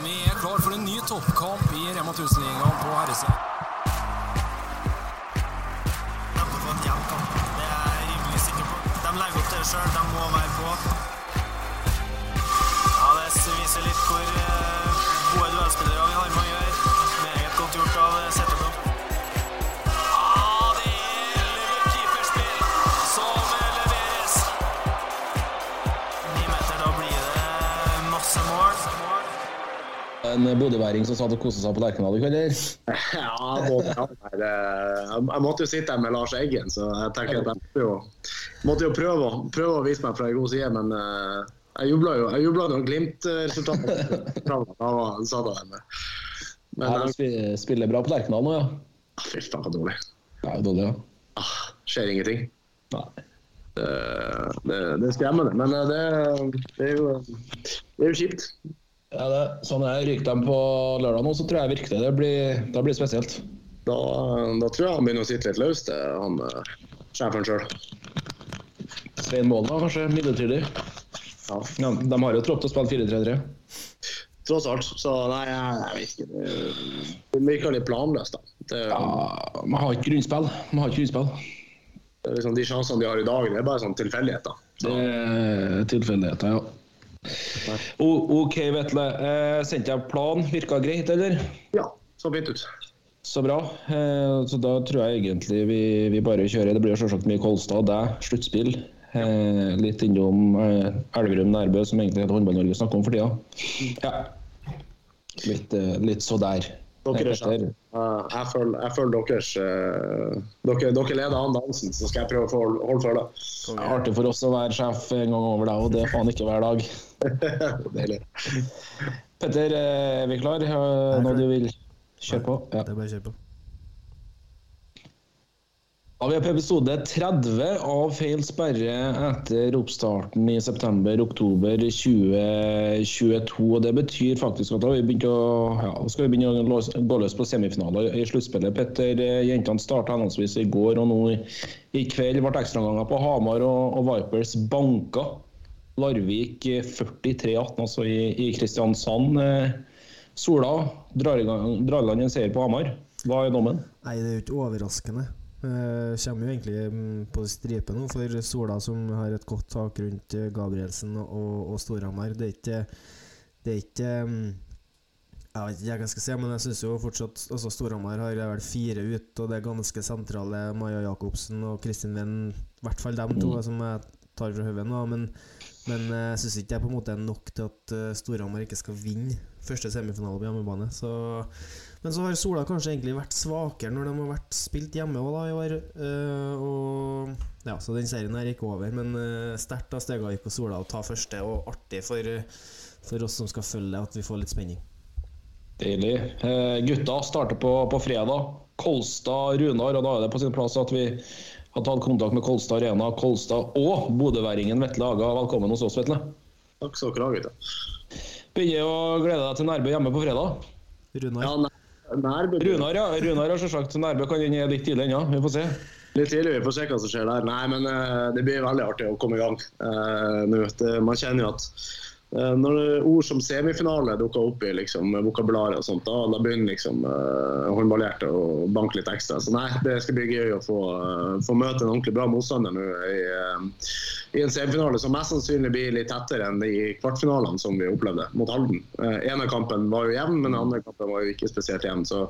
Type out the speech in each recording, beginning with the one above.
Vi er klar for en ny toppkamp i Rema 1000-ligaen på herresida. De må få en jevn kamp. Det er jeg rimelig sikker på. De legger opp til det. De må være på. Ja, Det viser litt hvor eh, gode duellspillere vi har med å gjøre. En bodøværing som satt og koste seg på Lerkendal i kveld, eller? Ja, både, ja jeg, måtte jo sitte her med Lars Eggen, så jeg tenker at jeg måtte jo, måtte jo prøve, prøve å vise meg fra en god side. Men eh, jeg jubla jo jeg jubla når Glimt-resultatet satt sa det med. Men Ja, eh, de spiller bra på Lerkendal nå, ja. fy faen, dårlig. Det er jo dårlig, ja. Ah, skjer ingenting. Nei. Det, det, det er skremmende. Men eh, det, det, er jo, det er jo kjipt. Ja, det, sånn er Ryker de på lørdag nå, så tror jeg virkelig det blir, det blir spesielt. Da, da tror jeg han begynner å sitte litt løst, han eh, sjefen sjøl. Svein Målen da, kanskje midlertidig. Ja. Ja, de har jo tropp til å spille 4-3-3. Tross alt. Så nei, jeg, jeg vet ikke. Det, det virker litt planløst, da. Det, Ja, man har ikke grunnspill. Man har ikke grunnspill. det er liksom de sjansene de har i dag, det er bare sånn tilfeldigheter. Det er tilfeldigheter, ja. O- OK, Vetle. Eh, sendte jeg plan? Virka greit, eller? Ja, så fint ut. Så bra. Eh, så da tror jeg egentlig vi, vi bare kjører. Det blir selvsagt mye Kolstad og deg, sluttspill. Eh, litt innom eh, Elverum Nærbø, som egentlig heter Håndball-Norge snakker om for tida. Ja. Litt, eh, litt så der. Dere, uh, jeg, følger, jeg føler deres dere, dere leder an dansen, så skal jeg prøve å holde følge. Det artig for oss å være sjef en gang over deg, og det er faen ikke hver dag. Deilig. Petter, eh, er vi klar? når du vil kjøre på? Ja. Det er bare å kjøre på. Da er vi på episode 30 av Feil sperre etter oppstarten i september-oktober 2022. og Det betyr faktisk at da vi å, ja, skal vi begynne å gå løs på semifinaler i sluttspillet. Petter, eh, jentene starta henholdsvis i går og nå i, i kveld. Ble ekstraomganger på Hamar og, og Vipers banka. Larvik eh, 43-18, altså i, i Kristiansand. Eh, Sola drar i land en seier på Hamar. Hva er dommen? Nei, det er jo ikke overraskende. Eh, kommer jo egentlig mm, på stripe nå for Sola, som har et godt tak rundt eh, Gabrielsen og, og Storhamar. Det er ikke Det er ikke mm, Jeg vet ikke hva jeg skal si, men jeg syns jo fortsatt altså Storhamar har vel fire ut, og det er ganske sentrale Maja Jacobsen og Kristin Venn. I hvert fall dem to, som jeg tar fra hodet nå. Men, men eh, jeg syns ikke det er på en måte nok til at eh, Storhamar ikke skal vinne første semifinale på hjemmebane. Så men så har Sola kanskje egentlig vært svakere når de har vært spilt hjemme også, i år. Uh, og, ja, så den serien her gikk over. Men uh, sterkt av Stegaik og Sola å ta første, og artig for, for oss som skal følge det, at vi får litt spenning. Deilig. Gutta starter på, på fredag. Kolstad, Runar. Og da er det på sin plass at vi har tatt kontakt med Kolstad Arena, Kolstad og bodøværingen Vetle Haga. Velkommen hos oss, Vetle. Takk skal dere ha, gutter. Begynner å glede deg til Nærbø hjemme på fredag. Runar? Ja, nær, nær, Runar, ja. Runar har selvsagt Nærbø kan inn litt tidlig ennå. Vi får se. Litt tidlig, vi får se hva som skjer der. Nei, men eh, det blir veldig artig å komme i gang eh, nå. Man kjenner jo at når er ord som semifinale dukker opp i liksom, vokabularet, og sånt, da, da begynner liksom uh, håndballhjertet å banke litt ekstra. Så nei, det skal bli gøy å få, eh, få møte en ordentlig bra motstander nå i, eh, i en semifinale som mest sannsynlig blir litt tettere enn de kvartfinalene som vi opplevde mot Halden. Uh, ene kampen var jo jevn, men den andre kampen var jo ikke spesielt jevn. Så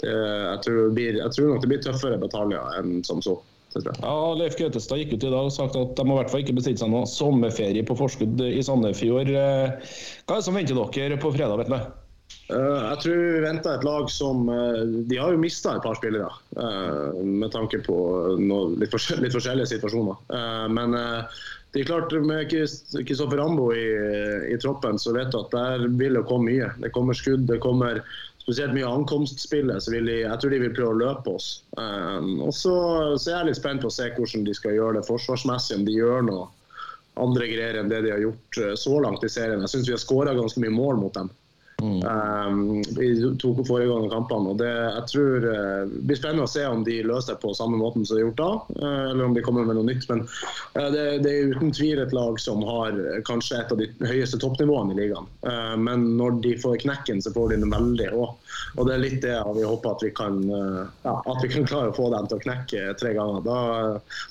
det, jeg, tror det blir, jeg tror nok det blir tøffere bataljer enn som så. Ja, Leif Gautestad gikk ut i dag og sagt at de må i hvert fall ikke bestille seg noe sommerferie på forskudd i Sandefjord. Eh, Hva er det som venter dere på fredag, vet du? Uh, jeg tror vi venter et lag som uh, De har jo mista et par spillere uh, med tanke på noe, litt, forskjell, litt forskjellige situasjoner. Men det er klart med Kristoffer Rambo i, i troppen, så vet du at der vil det komme mye. Det kommer skudd, det kommer spesielt mye ankomstspillet. så vil de, Jeg tror de vil prøve å løpe oss. Um, og så, så er jeg litt spent på å se hvordan de skal gjøre det forsvarsmessig, om de gjør noe andre greier enn det de har gjort eh, så langt i serien. Jeg syns vi har skåra ganske mye mål mot dem um, i forrige to foregående kampene. og det, jeg tror uh, blir spennende å se om de løser det på samme måten som de har gjort da, uh, eller om de kommer med noe nytt. Men uh, det, det er uten tvil et lag som har kanskje et av de høyeste toppnivåene i ligaen. Eh, men når de får knekken, så får de den veldig òg. Og det er litt det vi håper at vi kan ja, at vi kan klare å få dem til å knekke tre ganger. Da,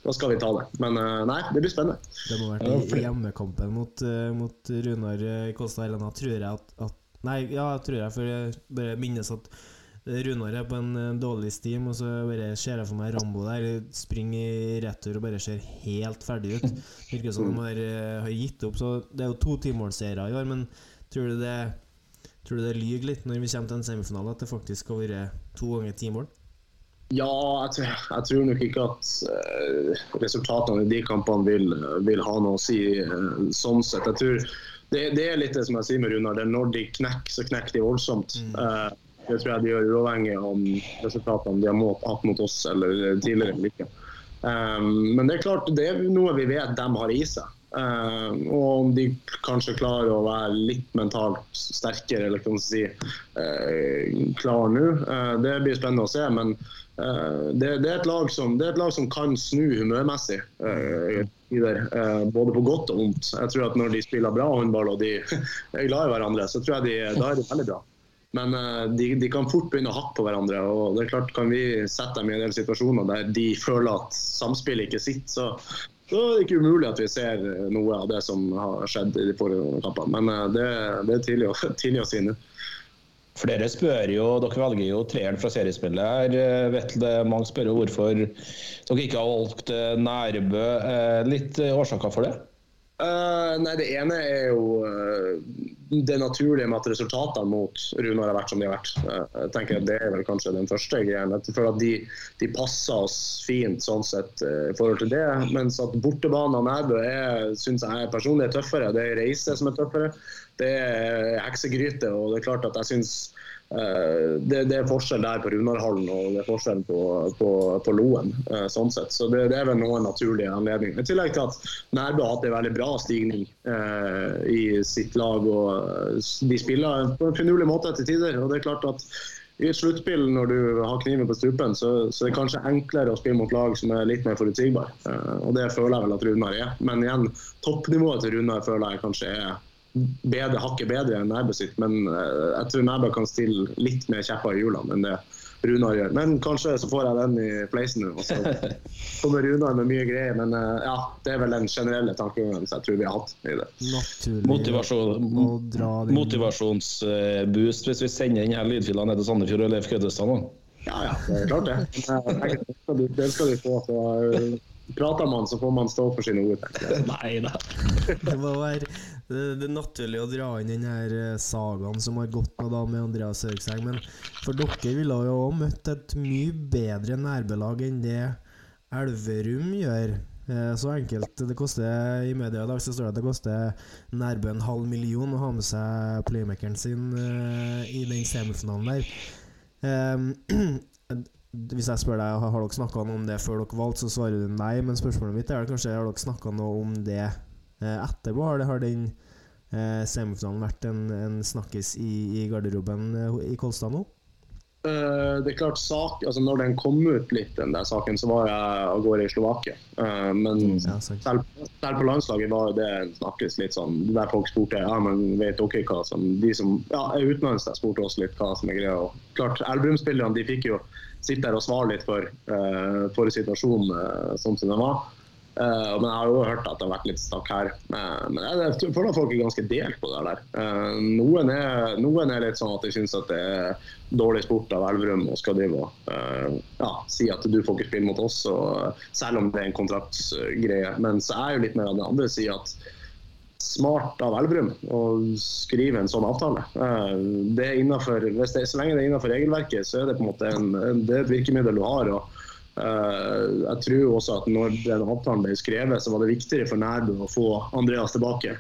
da skal vi ta det. Men nei, det blir spennende. Det må være i hjemmekampen mot, mot Runar Kåstad Helena, tror jeg at, at Nei, ja, tror jeg, for jeg bare minnes at Runar er på en eh, dårlig steam, og så bare ser jeg for meg Rambo der springer i retur og bare ser helt ferdig ut. Virker som de har, eh, har gitt opp. Så det er jo to timålseiere i år, men tror du det Tror det lyver litt når vi kommer til en semifinale, at det faktisk har vært to ganger ti mål? Ja, jeg tror, jeg tror nok ikke at uh, resultatene i de kampene vil, vil ha noe å si uh, sånn sett. Jeg tror det, det er litt det som jeg sier med Runar. Når de knekker, så knekker de voldsomt. Uh, det tror jeg de gjør uavhengig om resultatene de har hatt mot oss eller tidligere. eller ikke. Um, men det er klart, det er noe vi vet de har i seg. Uh, og om de kanskje klarer å være litt mentalt sterkere, eller kan man si uh, klar nå, uh, det blir spennende å se. Men det, det, er som, det er et lag som kan snu humørmessig. Uh, både på godt og vondt. Jeg tror at Når de spiller bra håndball og de er glad i hverandre, så tror jeg de, da er de veldig bra. Men de, de, kan fort begynne å hakke på hverandre. og det er klart Kan vi sette dem i en del situasjoner der de føler at samspillet ikke sitter, så, så er det ikke umulig at vi ser noe av det som har skjedd i de forrige kampene. Men det, det, er tidlig å, tidlig å si nå. Flere spør jo, Dere velger jo treeren fra seriespillet her. Vetle, mange spør jo hvorfor dere ikke har valgt Nærbø. Litt årsaker for det? Uh, nei, Det ene er jo uh, det naturlige med at resultatene mot Runar har vært som de har vært. Uh, jeg tenker at Det er vel kanskje den første greien. For at de, de passer oss fint sånn sett i forhold til det. Mens at bortebanen av Nærbø syns jeg personlig er tøffere. Det er reise som er tøffere. Det er heksegryte. og det er klart at jeg synes det, det, er forskjell der på Runarhallen og det er forskjell på, på, på Loen. sånn sett. Så det, det, er vel noen naturlige anledninger. I tillegg til at Nærbø har hatt en veldig bra stigning uh, i sitt lag. og De spiller på en finurlig måte til tider. og det er klart at i et sluttspill når du har kniven på strupen, så, så er det kanskje enklere å spille mot lag som er litt mer forutsigbare. Eh, og det føler jeg vel at Runar er. Men igjen, toppnivået til Runar føler jeg kanskje er bedre, hakket bedre enn Nærbø sitt, men jeg tror Nærbø kan stille litt mer kjepper i hjulene enn det Runar gjør. Men kanskje så får jeg den i fleisen nå, og så kommer Runar med mye greier. Men ja, det er vel den generelle tankegangen jeg tror vi har hatt i det. Motivasjon, motivasjonsboost hvis vi sender denne lydfila ned til Sandefjord og Leif Køddestad Ja, ja, det er klart det. Det skal du få. Så prater man, så får man stå for sine ord. Nei da. det må være det, det, er naturlig å dra inn den her sagaen som har gått nå da med Andreas Høgseng. Men for dere ville jo òg møtt et mye bedre nærbelag enn det Elverum gjør. Så enkelt. Det koster I media i dag så står det at det koster Nærbø en halv million å ha med seg playmakeren sin i den semifinalen der. Hvis jeg spør deg har dere snakka om det før dere valgte, så svarer du nei. Men spørsmålet mitt er kanskje har dere snakka noe om det etterpå? Har, det, har den eh, semifinalen vært en, en snakkis i, i garderoben eh, i Kolstad nå? Uh, det er klart sak, altså Når den kom ut litt, den der saken, så var jeg av gårde i Slovakia. Uh, men ja, selv, selv, på landslaget var det snakkes litt sånn der folk spurte ja, men vet dere hva som De som ja, er utenlands, spurte oss litt hva som er greia. Og klart, Elverum-spillerne de fikk jo sitte der og svare litt for, uh, for situasjonen sånn som den var. Uh, men jeg har jo hørt at det har vært litt snakk her. Uh, men jeg, jeg føler at folk er ganske delt på det der. Uh, noen, er, noen, er, litt sånn at de syns at det er dårlig sport av Elverum og skal drive og ja, si at du får ikke spille mot oss, og, selv om det er en kontraktsgreie. Mens jeg er jo litt mer av den andre sida at smart av Elverum å skrive en sånn avtale. Det er innenfor, det, så lenge det er innenfor regelverket, så er det på en måte en, det er et virkemiddel du har. og jeg tror også at når den avtalen ble skrevet, så var det viktigere for Nærbø å få Andreas tilbake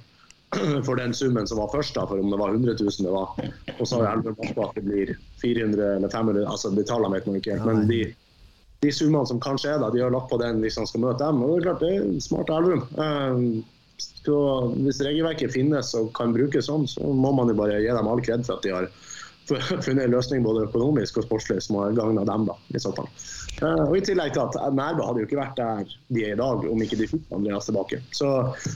for den summen som var først, da, for om det var 100 000 det var. Og så har Elverum på at det blir 400 eller 500 altså de tallene vet man ikke helt. Men de, de summene som kanskje er da, de har lagt på den hvis han skal møte dem. Og det er klart det er smart Elverum. Uh, så hvis regelverket finnes og kan brukes sånn, så må man jo bare gi dem all kred for at de har funnet en løsning både økonomisk og sportslig som har gagna dem, da, i så fall. Uh, og I tillegg til at Nærbø hadde jo ikke vært der de er i dag om ikke de fikk Andreas tilbake. Så,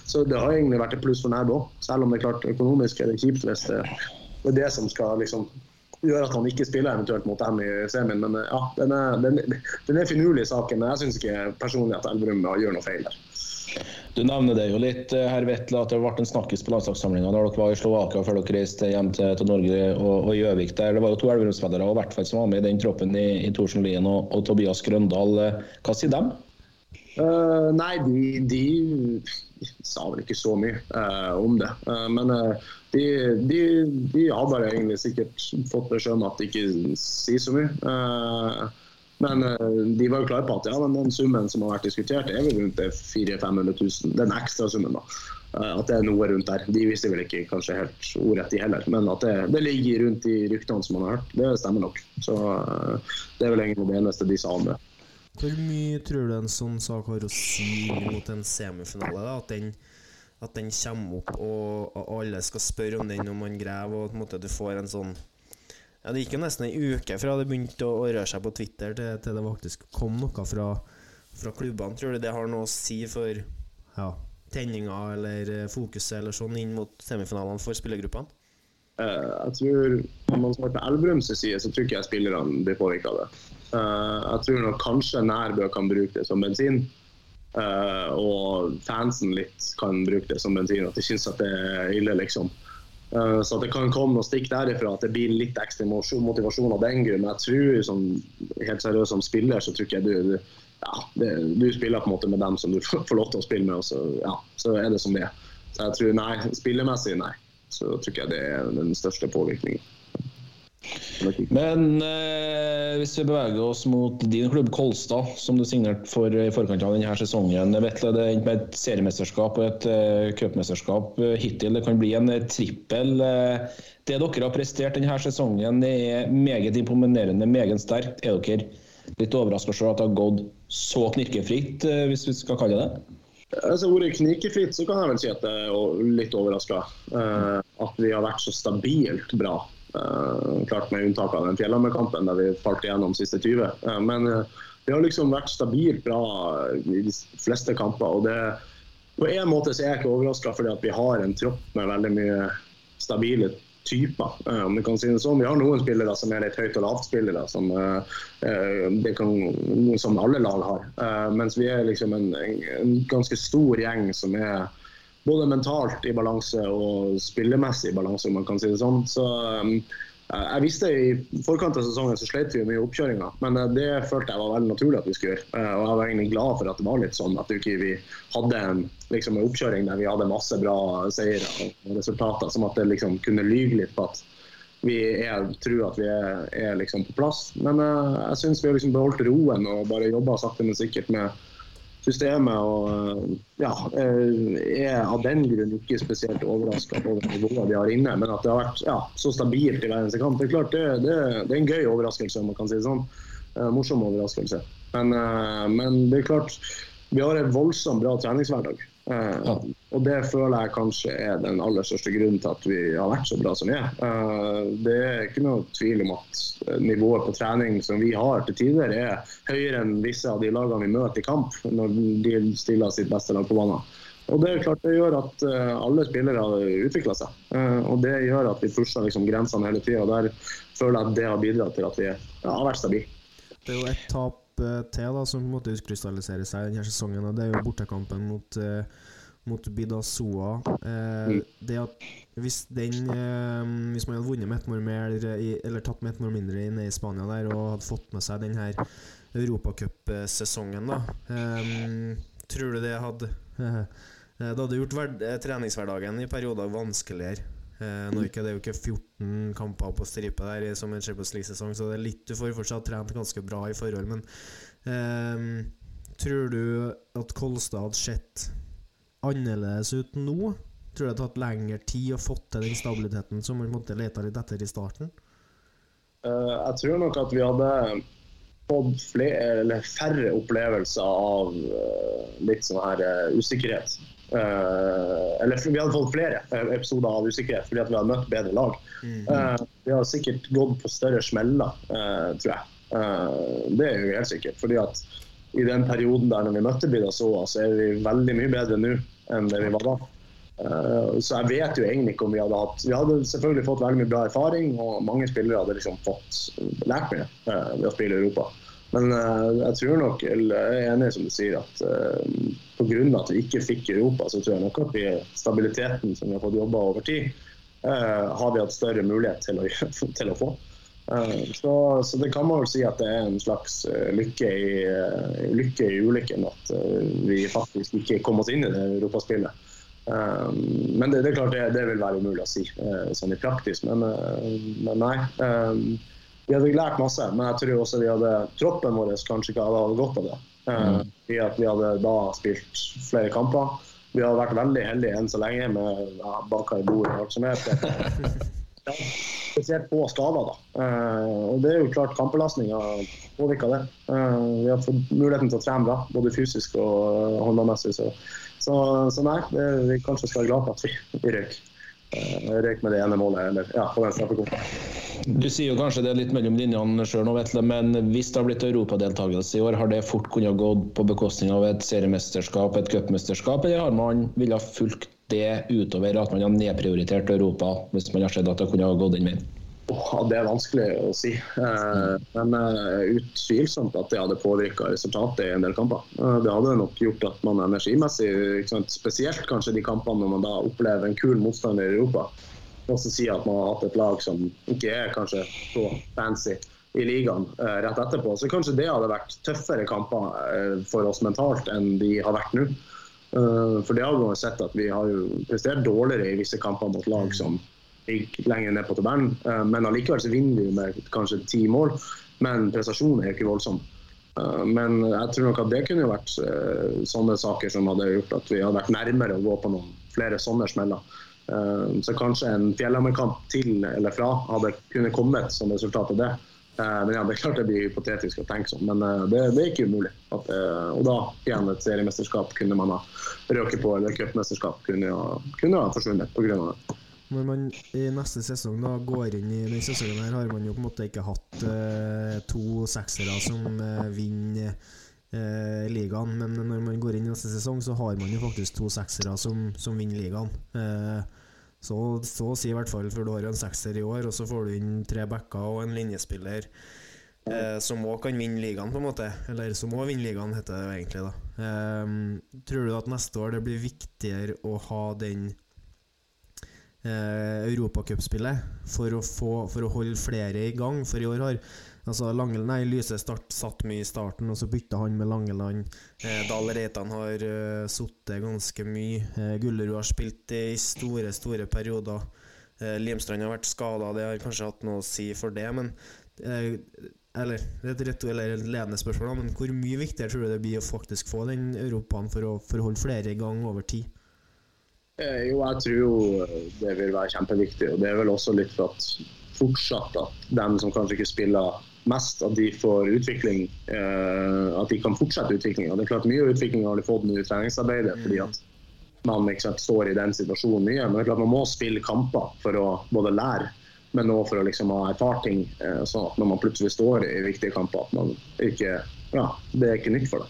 så det har egentlig vært et pluss for Nærbø òg, selv om det er klart økonomisk er det kjipt hvis det, er det som skal liksom gjøre at han ikke spiller eventuelt mot dem i semien. Men ja, den er, den, den er finurlig saken. Men jeg syns ikke personlig at Elverum gjør noe feil der. Du nevner det jo litt, eh, herr Vetle, at det ble en snakkis på landslagssamlinga da dere var i Slovakia før dere reiste hjem til, til Norge og Gjøvik. der. Det var jo to Elverumsspillere og hvert fall som var med i den troppen i, i Thorsen Lien og, og, Tobias Grøndal. Hva sier dem? Uh, nei, de, de, sa vel ikke så mye uh, om det. Uh, men de, de, de, har bare egentlig sikkert fått beskjed om at de ikke sier så mye. Men uh, de var jo klare på at ja, den summen som har vært diskutert, er vel rundt 400 500 000. Den ekstra summen, da. Uh, at det er noe rundt der. De visste vel ikke kanskje helt ordrett, de heller. Men at det, det, ligger rundt de ryktene som man har hørt, det stemmer nok. Så uh, det er vel egentlig det eneste de sa om det. Hvor mye tror du en sånn sak har å si mot en semifinale? da, at den at den kommer opp, og, og alle skal spørre om den når man graver, og at du får en sånn ja, Det gikk jo nesten ei uke fra det begynte å, røre seg på Twitter, til, til det faktisk kom noe fra, fra, klubbene. Tror du det har noe å si for ja, tenninga eller eh, fokuset eller sånn inn mot semifinalene for spillergruppene? Uh, jeg tror Når man snakker på Elverums side, så tror ikke jeg spillerne blir påvirka av det. Uh, jeg tror nok kanskje Nærbø kan bruke det som bensin. Uh, og fansen litt kan bruke det som bensin. At de syns at det er ille, liksom. Eh, så det kan komme noe stikk derifra at det blir litt ekstra motivasjon av den grunn. Men jeg tror som, helt seriøst som spiller, så tror jeg du, ja, det, du spiller på en måte med dem som du får lov til å spille med, og så, ja, så er det som det er. Så jeg tror nei, spillemessig nei. Så tror jeg det er den største påvirkningen. Men eh, hvis vi beveger oss mot din klubb Kolstad, som du signerte for i forkant av denne sesongen. Vetle, det endte med et seriemesterskap og et uh, cupmesterskap uh, hittil. Det kan bli en uh, trippel. Uh, det dere har prestert denne sesongen, er meget imponerende, meget sterkt. Er dere litt overraska over at det har gått så knirkefritt, hvis vi skal kalle det det? Altså, ordet knirkefritt, så kan jeg vel si at jeg er litt overraska. at vi har vært så stabilt bra klart med unntak av den Fjellhammer-kampen der vi falt igjennom siste 20. Uh, eh, men det vi har liksom vært stabilt bra i de fleste kamper. og det På en måte så er jeg ikke overraska fordi vi har en tropp med veldig mye stabile typer, om vi kan si det sånn. Vi har noen spillere som er litt høyt- og lavt-spillere, som, som, alle lag har. mens vi er liksom en, en ganske stor gjeng som er både mentalt i balanse og spillemessig i balanse, om man kan si det sånn. Så um, jeg visste I forkant av sesongen så slet vi mye i oppkjøringa, men uh, det følte jeg var veldig naturlig at vi skulle gjøre. Uh, og Jeg var egentlig glad for at det var litt sånn at vi ikke hadde en, liksom, en oppkjøring der vi hadde masse bra seire og resultater, som at det liksom kunne lyge litt på at vi er, tror at vi er, er liksom på plass. Men uh, jeg syns vi har liksom beholdt roen og bare jobba sakte, men sikkert med systemet. og eh, ja, eh, er av den grunn ikke spesielt overraska over nivået de har inne. Men at det har vært ja, så stabilt i hver eneste kamp, det er klart det, det, det, er en gøy overraskelse. om man kan si det sånn. En morsom overraskelse. Men, men det er klart, vi har en voldsomt bra treningshverdag. Eh, ja. Og det føler jeg kanskje er den aller største grunnen til at vi har vært så bra som vi er. Eh, det er ikke noe tvil om at nivået på trening som vi har til tider, er høyere enn visse av de lagene vi møter i kamp, når de stiller sitt beste lag på banen. Og Det er klart det gjør at eh, alle spillere utvikler seg. Og det gjør at vi pusher liksom grensene hele tida. Der føler jeg at det har bidratt til at vi har vært stabile. Det er jo et tap til da, som måte utkrystalliserer seg denne sesongen. og Det er jo bortekampen mot, uh, mot Bidasoa. Uh, det at hvis, den, uh, hvis man hadde vunnet med ett mål mer, eller tatt med ett mål mindre inn i Spania der, og hadde fått med seg denne europacupsesongen, da um, Tror du det hadde Det hadde gjort treningshverdagen i perioder vanskeligere? Eh, Norge det er jo ikke 14 kamper på stripe der som en Champions League-sesong, så det er litt du får fortsatt trent ganske bra i forhold. Men eh, tror du at Kolstad hadde sett annerledes ut nå? Tror du det hadde tatt lengre tid å få til den stabiliteten som man måtte lete litt etter i starten? Uh, jeg tror nok at vi hadde fått flere, færre opplevelser av uh, litt sånn her uh, usikkerhet. Eh, eller vi hadde fått flere eh, episoder av usikkerhet fordi vi hadde møtt bedre lag. Uh, vi har sikkert gått på større smeller, uh, tror jeg. Det er jo helt sikkert. fordi at i den perioden der når vi møtte Bidasoa, så er vi veldig mye bedre nå enn det vi var da. Så jeg vet jo egentlig ikke om vi hadde hatt Vi hadde selvfølgelig fått veldig mye bra erfaring, og mange spillere hadde liksom fått lært mye ved å spille i Europa. Men eh, jeg tror nok, eller jeg er enig som du sier, at uh, pga. at vi ikke fikk Europa, så tror jeg nok at vi, stabiliteten som vi har fått jobba over tid, eh, har vi hatt større mulighet til å, til å få. Eh, så, så det kan man vel si at det er en slags eh, lykke i, eh, lykke ulykken at eh, vi faktisk ikke kom oss inn i det europaspillet. Eh, men det, det er klart det, det vil være umulig å si eh, sånn i praktisk, men, eh, men nei. Eh, vi hadde lært masse, men jeg tror også vi hadde troppen vår kanskje ikke hadde godt av det. Mm. I at vi hadde da spilt flere kamper. Vi hadde vært veldig heldige enn så lenge med ja, baka i bordet og alt som er. Spesielt på skader, da. Eh, og det er jo klart kampbelastninga påvirker det. Eh, vi har fått muligheten til å trene bra, både fysisk og uh. Så, så, så nei, det, vi kanskje skal være glad for at vi, vi røyk. Røyk med det ene målet, eller ja, på den straffekonkurransen. Du sier jo kanskje det er litt mellom linjene sjøl nå, Vetle, men hvis det har blitt europadeltakelse i år, har det fort kunnet gått på bekostning av et seriemesterskap, et cupmesterskap, eller har man villet fulgt det utover at man har nedprioritert Europa, hvis man har sett at det kunne ha gått den veien? Åh, det er vanskelig å si. Eh, men eh, utvilsomt at det hadde påvirka resultatet i en del kamper. Eh, det hadde nok gjort at man energimessig, spesielt kanskje de kampene når man da opplever en kul motstander i Europa, også si at man har hatt et lag som ikke er kanskje så fancy i ligaen eh, rett etterpå. Så kanskje det hadde vært tøffere kamper eh, for oss mentalt enn de har vært nå. Eh, for det har vi sett at vi har prestert dårligere i visse kamper mot lag som ligger lenger ned på tabellen. Eh, Men allikevel så vinner vi med kanskje ti mål, men prestasjonen er ikke voldsom. Eh, Men jeg tror nok at det kunne jo vært eh, sånne saker som hadde gjort at vi hadde vært nærmere å gå på noen flere sånne smeller. Så kanskje en Fjellhammer-kamp til eller fra hadde kunne kommet som resultat av det. Men ja, det er klart det blir hypotetisk å tenke sånn, men det, det er ikke umulig. At, og da igjen et seriemesterskap kunne man ha røket på, eller cupmesterskap kunne, kunne ha forsvunnet pga. det. Når man i neste sesong da går inn i denne sesongen, her har man jo på en måte ikke hatt eh, to seksere som eh, vinner eh, ligaen. Men når man går inn i neste sesong, så har man jo faktisk to seksere som, som vinner ligaen. Eh, så, så si i hvert fall, for du har en sekser i år, og så får du inn tre backer og en linjespiller. Eh, som òg kan vinne ligaen, på en måte. Eller som òg vinner ligaen, heter det egentlig. da eh, Tror du at neste år det blir viktigere å ha den eh, europacupspillet for, å for å holde flere i gang. For i år har altså Langeland nei, Lyse start, satt mye i starten, og så bytta han med Langeland. Eh, Dahl Reitan har eh, sittet ganske mye. Eh, Gullerud har spilt i store, store perioder. Eh, Limstrand har vært skada, det har kanskje hatt noe å si for det, men eh, eller, er et eller ledende spørsmål, men hvor mye viktigere tror du det blir å faktisk få den europaen for å, for å holde flere i gang over tid? Eh, Jo, jeg tror jo det vil være kjempeviktig. og Det er vel også litt for at fortsatt at dem som kanskje ikke spiller mest, at de får utvikling. eh, At de kan fortsette utviklinga. Det er klart Mye utvikling har de fått nå i treningsarbeidet fordi at man ikke sant, står i den situasjonen mye. Men det er klart man må spille kamper for å både lære, men òg for å liksom ha erfart ting. eh, Sånn at når man plutselig står i viktige kamper, at man ikke Ja, det er ikke nytt for deg.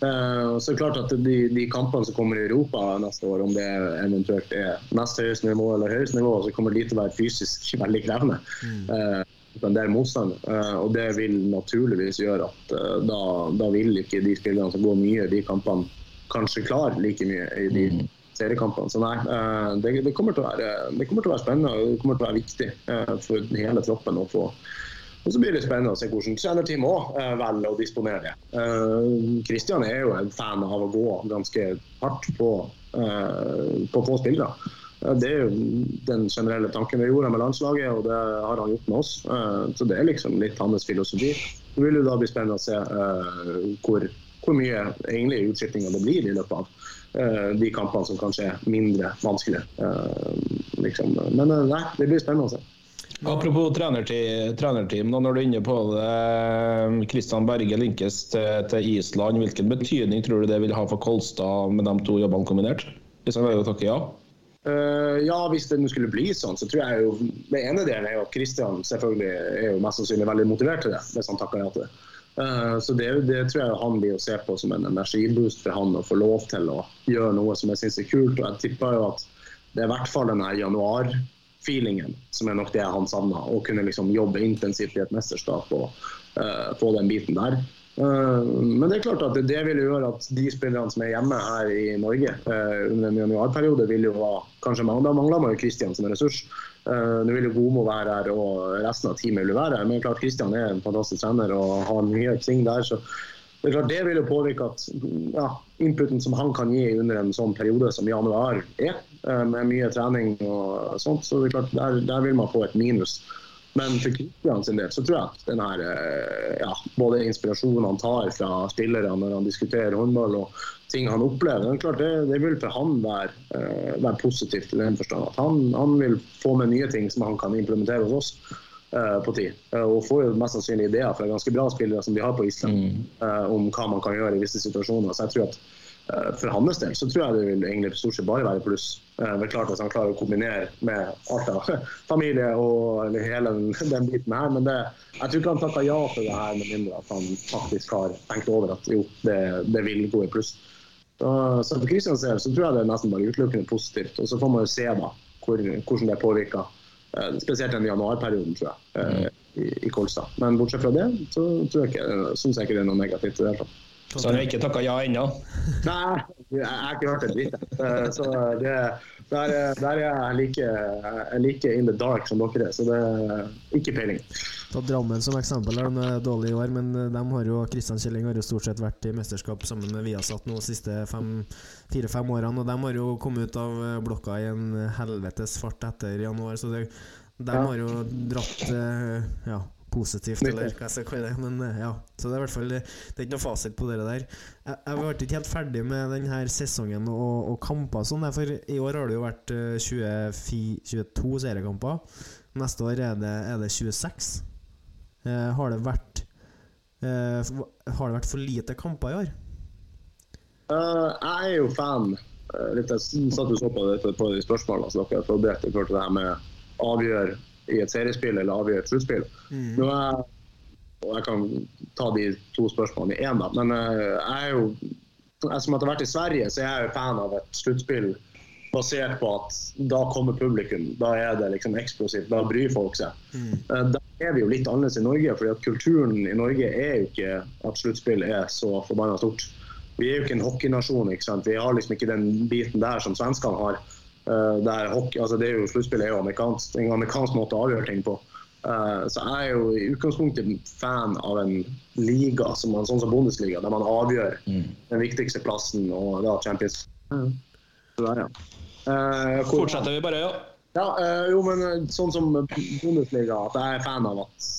Eh, så er det klart at de, de kampene som kommer i Europa neste år, om det eventuelt er nest høyeste nivå eller høyeste nivå, så kommer de til å være fysisk veldig krevende. Mm. Uh, en del motstand. Uh, og det vil naturligvis gjøre at eh, da, da vil ikke de spillerne som går mye i de kampene, kanskje klare like mye i de seriekampene. Så nei, eh, det, det, kommer være, det kommer til å være spennende og det kommer til å være viktig eh, for hele troppen å få og så blir det spennende å se hvordan trenerteamet òg uh, velger å disponere det. Kristian er jo en fan av å gå ganske hardt på, uh, på få spillere. Det er jo den generelle tanken vi gjorde med landslaget, og det har han gjort med oss. Så det er liksom litt hans filosofi. Det vil jo da bli spennende å se hvor, hvor mye egentlig utskiftinga det blir i løpet av de kampene som kanskje er mindre vanskelige. Liksom. Men nei, det blir spennende å se. Apropos trenerteam, trenerteam når du er inne på det. Kristian Berge linkes til, til Island. Hvilken betydning tror du det vil ha for Kolstad med de to jobbene kombinert? Hvis han velger å takke ja? Uh, ja, hvis det nå skulle bli sånn, så tror jeg jo Det ene delen er jo at Kristian selvfølgelig er jo mest sannsynlig veldig motivert til det, hvis han takker ja til det. Uh, så det, det tror jeg han blir å se på som en energiboost for han å få lov til å gjøre noe som jeg syns er kult. Og jeg tipper jo at det er i hvert fall denne her januar-feelingen som er nok det han savna. Å kunne liksom jobbe intensivt i et mesterskap og uh, få den biten der. Uh, men det er klart at det, vil gjøre at de spillerne som er hjemme her i Norge uh, under en januarperiode, vil jo ha kanskje Da mangler man jo Kristian som en ressurs. Uh, nå vil jo Gomo være her, og resten av teamet vil jo være her. Men klart Kristian er en fantastisk trener og har mye ting der. så det er klart det vil jo påvirke at ja, inputen som han kan gi under en sånn periode som januar er, med mye trening og sånt, så det er klart der, der vil man få et minus. Men for Kristian sin del så tror jeg at den eh, ja, både inspirasjonen han tar fra spillere når han diskuterer håndball og ting han opplever, er klart det, det vil for han være, uh, være positivt i den forstand at han, han, vil få med nye ting som han kan implementere hos oss på tid. Uh, og får jo mest sannsynlig ideer fra ganske bra spillere som de har på Island mm. om hva man kan gjøre i visse situasjoner. Så jeg tror at Eh, for hans del så tror jeg det vil egentlig stort sett bare være pluss. Eh, er klart at han klarer å kombinere med alt av familie og hele den, den biten her. Men det, jeg tror ikke han takker ja til det her med mindre at han faktisk har tenkt over at jo, det, det vil gå i pluss. Så, så for Kristians del så tror jeg det er nesten bare utelukkende positivt. Og så får man jo se da hvor, hvordan det påvirker. Eh, spesielt den januarperioden, tror jeg, i, i Kolstad. Men bortsett fra det så tror jeg ikke, syns jeg ikke det er noe negativt i det hele tatt. Så han har ikke takka ja ennå? Nei, jeg har ikke hørt en dritt. Eh, så det, der, der er jeg like, like, in the dark som dere er, så det er ikke peiling. Ta Drammen som eksempel. De er dårlige i år, men de har jo Kristian Kjelling har jo stort sett vært i mesterskap sammen med Viasat nå de siste fire-fem årene. Og de har jo kommet ut av blokka i en helvetes fart etter januar, så det, de har jo dratt eh, ja, positivt, eller hva jeg skal kalle det. Men eh, ja, så det er i hvert fall Det er ikke noe fasit på det der. Jeg, jeg ble ikke helt ferdig med denne sesongen og, og kamper sånn, for i år har det jo vært 24, eh, 22 seriekamper. Neste år er det, er det 26. Eh, har det vært eh, Har det vært for lite kamper i år? Uh, jeg er jo fan. Uh, litt, jeg satt og så på det på de spørsmålene som dere har forberedt i til det her med avgjør i et seriespill eller avgjøre et sluttspill. Mm. Nå er og Jeg kan ta de to spørsmålene i én, da. Men uh, jeg er jo jeg som har vært i Sverige, så er jeg jo fan av et sluttspill basert på at da kommer publikum. Da er det liksom eksplosivt. Da bryr folk seg. Mm. Uh, da er vi jo litt annerledes i Norge, fordi at kulturen i Norge er jo ikke at sluttspill er så forbanna stort. Vi er jo ikke en hockeynasjon. ikke sant? Vi har liksom ikke den biten der som svenskene har. Uh, der hockey, altså det er jo Sluttspill er jo amerikansk, en amerikansk måte å avgjøre ting på. Uh, så jeg er jo i utgangspunktet fan av en liga som man, sånn som Bundesliga, der man avgjør mm. den viktigste plassen og da Champions. Mm. Der, ja. uh, Fortsetter vi bare, ja. Ja, jo, men sånn som Bundesliga, at jeg er fan av at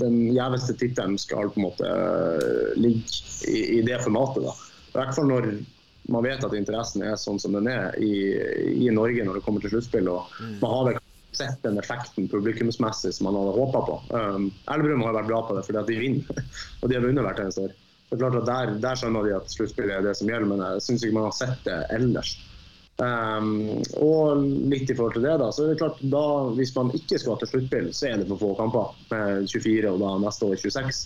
den gjeveste tittelen skal på en måte ligge i, i det formatet. da. I hvert fall når man vet at interessen er sånn som den er i, i Norge når det kommer til sluttspill. og mm. Man har vel sett den effekten publikumsmessig som man hadde håpa på. Um, Elverum har vært bra på det fordi at de vinner, og de har vunnet hvert eneste år. Det er klart at Der, der skjønner de at sluttspillet er det som gjelder, men jeg syns ikke man har sett det ellers. Um, og litt i forhold til det, da, så er det klart da, hvis man ikke skal til sluttspill, så er det for få kamper. Med 24 og da neste år 26.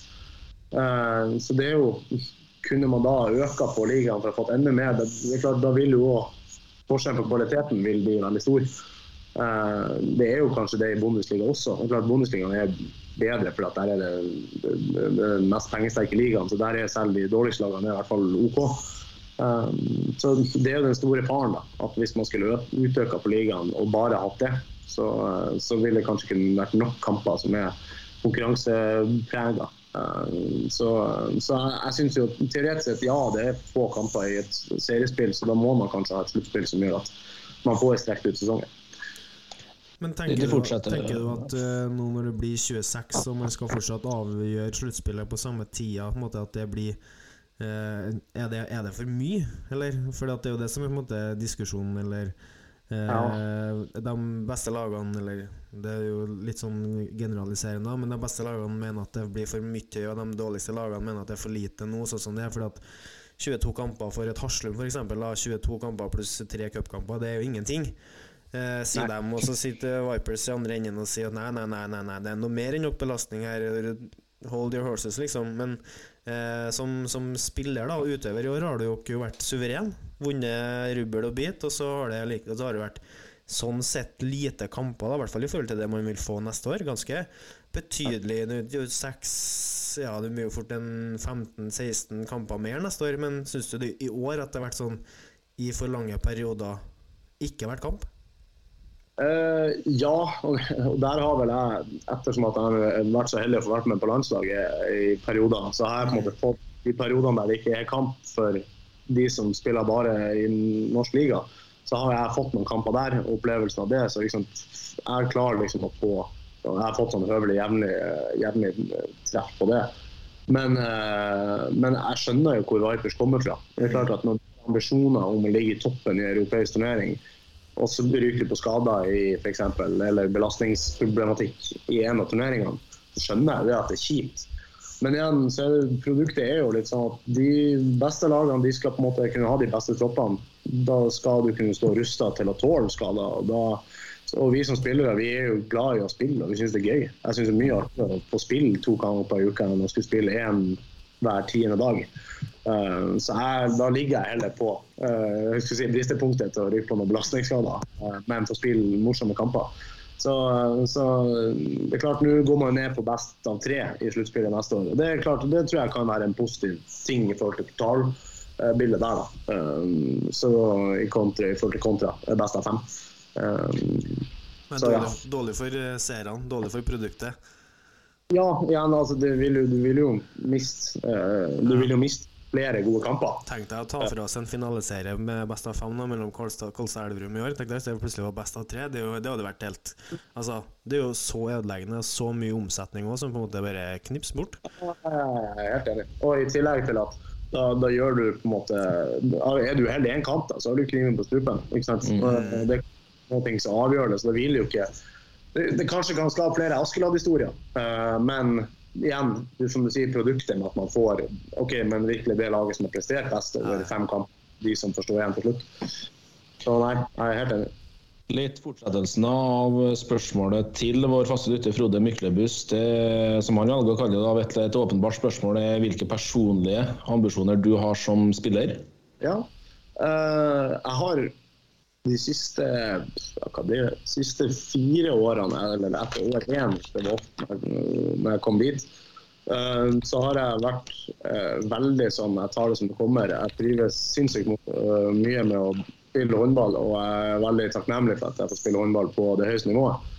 Uh, så det er jo kunne man da øka på ligaen for å fått enda mer, det, er klart, da vil jo forskjellen på kvaliteten vil bli veldig stor. Uh, det er jo kanskje det i Bundesliga også. Det er klart Bundesligaen er bedre, for der er det den mest pengesterke ligaen. Så der er selv de dårligste lagene i hvert fall OK. Um, så Det er jo den store faren. da, at Hvis man skulle utøka på ligaen og bare hatt det, så, så ville det kanskje ikke vært nok kamper som er konkurranseprega. Eh, så, så jeg syns jo teoretisk sett ja, det er få kamper i et seriespill, så da må man kanskje ha et sluttspill som gjør at man får strekt ut sesongen. Men tenker du, tenker du, at uh, nå når det blir 26 og man skal fortsatt avgjøre sluttspillet på samme tida, på en måte at det blir uh, er, det, er, det, for mye, eller? For det er jo det som er på en måte diskusjonen, eller ja. Eh, de beste lagene, eller det er jo litt sånn generaliserende, men de beste lagene mener at det blir for mye, og de dårligste lagene mener at det er for lite nå, sånn som det er. Fordi at 22 kamper for et Haslum, f.eks. 22 kamper pluss tre cupkamper, det er jo ingenting. Eh, si dem, og så sitter Vipers i andre enden og sier at nei, nei, nei, nei, nei det er noe mer enn nok belastning her. Hold your horses, liksom. Men eh, som, som spiller da, og utøver i år har du jo ikke vært suveren. Vunnet rubbel og bit, og så har det, like, så har det vært sånn sett lite kamper, da, i hvert fall i forhold til det man vil få neste år. Ganske betydelig. Seks Ja, det blir jo fort en 15-16 kamper mer neste år, men syns du det i år at det har vært sånn i for lange perioder ikke vært kamp? Eh, ja, og der har vel jeg, ettersom at jeg har vært så heldig å få vært med på landslaget i perioder, så har jeg på en måte fått de periodene der det ikke er kamp for de som spiller bare i norsk liga, så har jeg fått noen kamper der, opplevelsen av det. Så liksom, jeg klarer liksom å få Jeg har fått sånn høvelig jevnlig, jevnlig treff på det. Men, uh, men jeg skjønner jo hvor Vipers kommer fra. Det er klart at Når ambisjoner om å ligge i toppen i europeisk turnering, og så ryker du på skader i eksempel, eller belastningsproblematikk i en av turneringene, så skjønner jeg det at det er kjipt. Men igjen, så er det, produktet er jo litt sånn at de beste lagene de skal på en måte kunne ha de beste troppene. Da skal du kunne stå rusta til å tåle skader. Og, da, og vi som spillere vi er jo glad i å spille, og vi syns det er gøy. Jeg syns det er mye artigere å få spille to ganger på uka enn å skulle spille én hver tiende dag. Eh, så jeg, da ligger jeg heller på uh, jeg skal si bristepunktet til å ryke på noen belastningsskader, Men men å spille morsomme kamper. Så, så det er klart, nå går man ned på best av tre i sluttspillet neste år. Det er klart, det tror jeg kan være en positiv ting i forhold til totalbildet der. da. Så i, kontra, i forhold til kontra best av fem. Men Så, ja. dårlig, dårlig for eh, seerne, dårlig for produktet. ja, igjen, altså, det vil jo, du vil jo miste Du vil jo miste flere gode kamper. Tenk deg å ta for oss en finaleserie med best av fem da, mellom Kolstad og Elverum i år. Tenk deg hvis det plutselig var best av tre. Det, jo, det hadde vært helt Altså, det er jo så ødeleggende, og så mye omsetning òg, som på en måte bare knips bort. Helt enig. Og i tillegg til at da, da gjør du på en måte Er du heldig i én kamp, da, så har du kniven på strupen. Ikke sant? Mm. Det er noe ting som avgjør det, så det vil jo ikke Det, det kanskje kan skape flere Askeladd-historier, eh, men igjen, som du sier, produktet med at man får OK, men virkelig det laget som har prestert best over fem kamp, de som forstår igjen til slutt. Så nei, jeg er helt enig. Litt fortsettelsen av spørsmålet til vår faste lytter Frode Myklebust. Det, som han velger å kalle det, du, et åpenbart spørsmål er hvilke personlige ambisjoner du har som spiller? Ja. uh, jeg har de siste, det, siste fire årene, eller etter år én, når jeg kom dit, eh, så har jeg vært eh, veldig sånn Jeg tar det som det kommer. Jeg trives sinnssykt eh, mye med å spille håndball, og jeg er veldig takknemlig for at jeg får spille håndball på det høyeste nivået.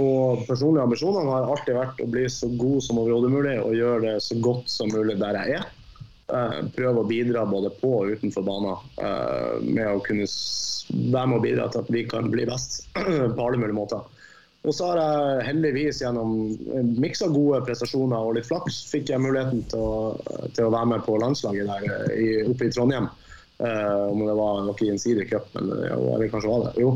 Og personlige ambisjoner har alltid vært å bli så god som overhodet mulig og gjøre det så godt som mulig der jeg er. Eh, prøve å bidra både på og utenfor banen eh, med å kunne være med og bidra til at vi kan bli best på alle mulige måter. Og så har jeg heldigvis gjennom en miks av gode prestasjoner og litt flaks fikk jeg muligheten til å, til å være med på landslaget der eh, oppe i Trondheim. Eh, om det var noe Gjensidig Cup, men ja, eller kanskje var det. Jo.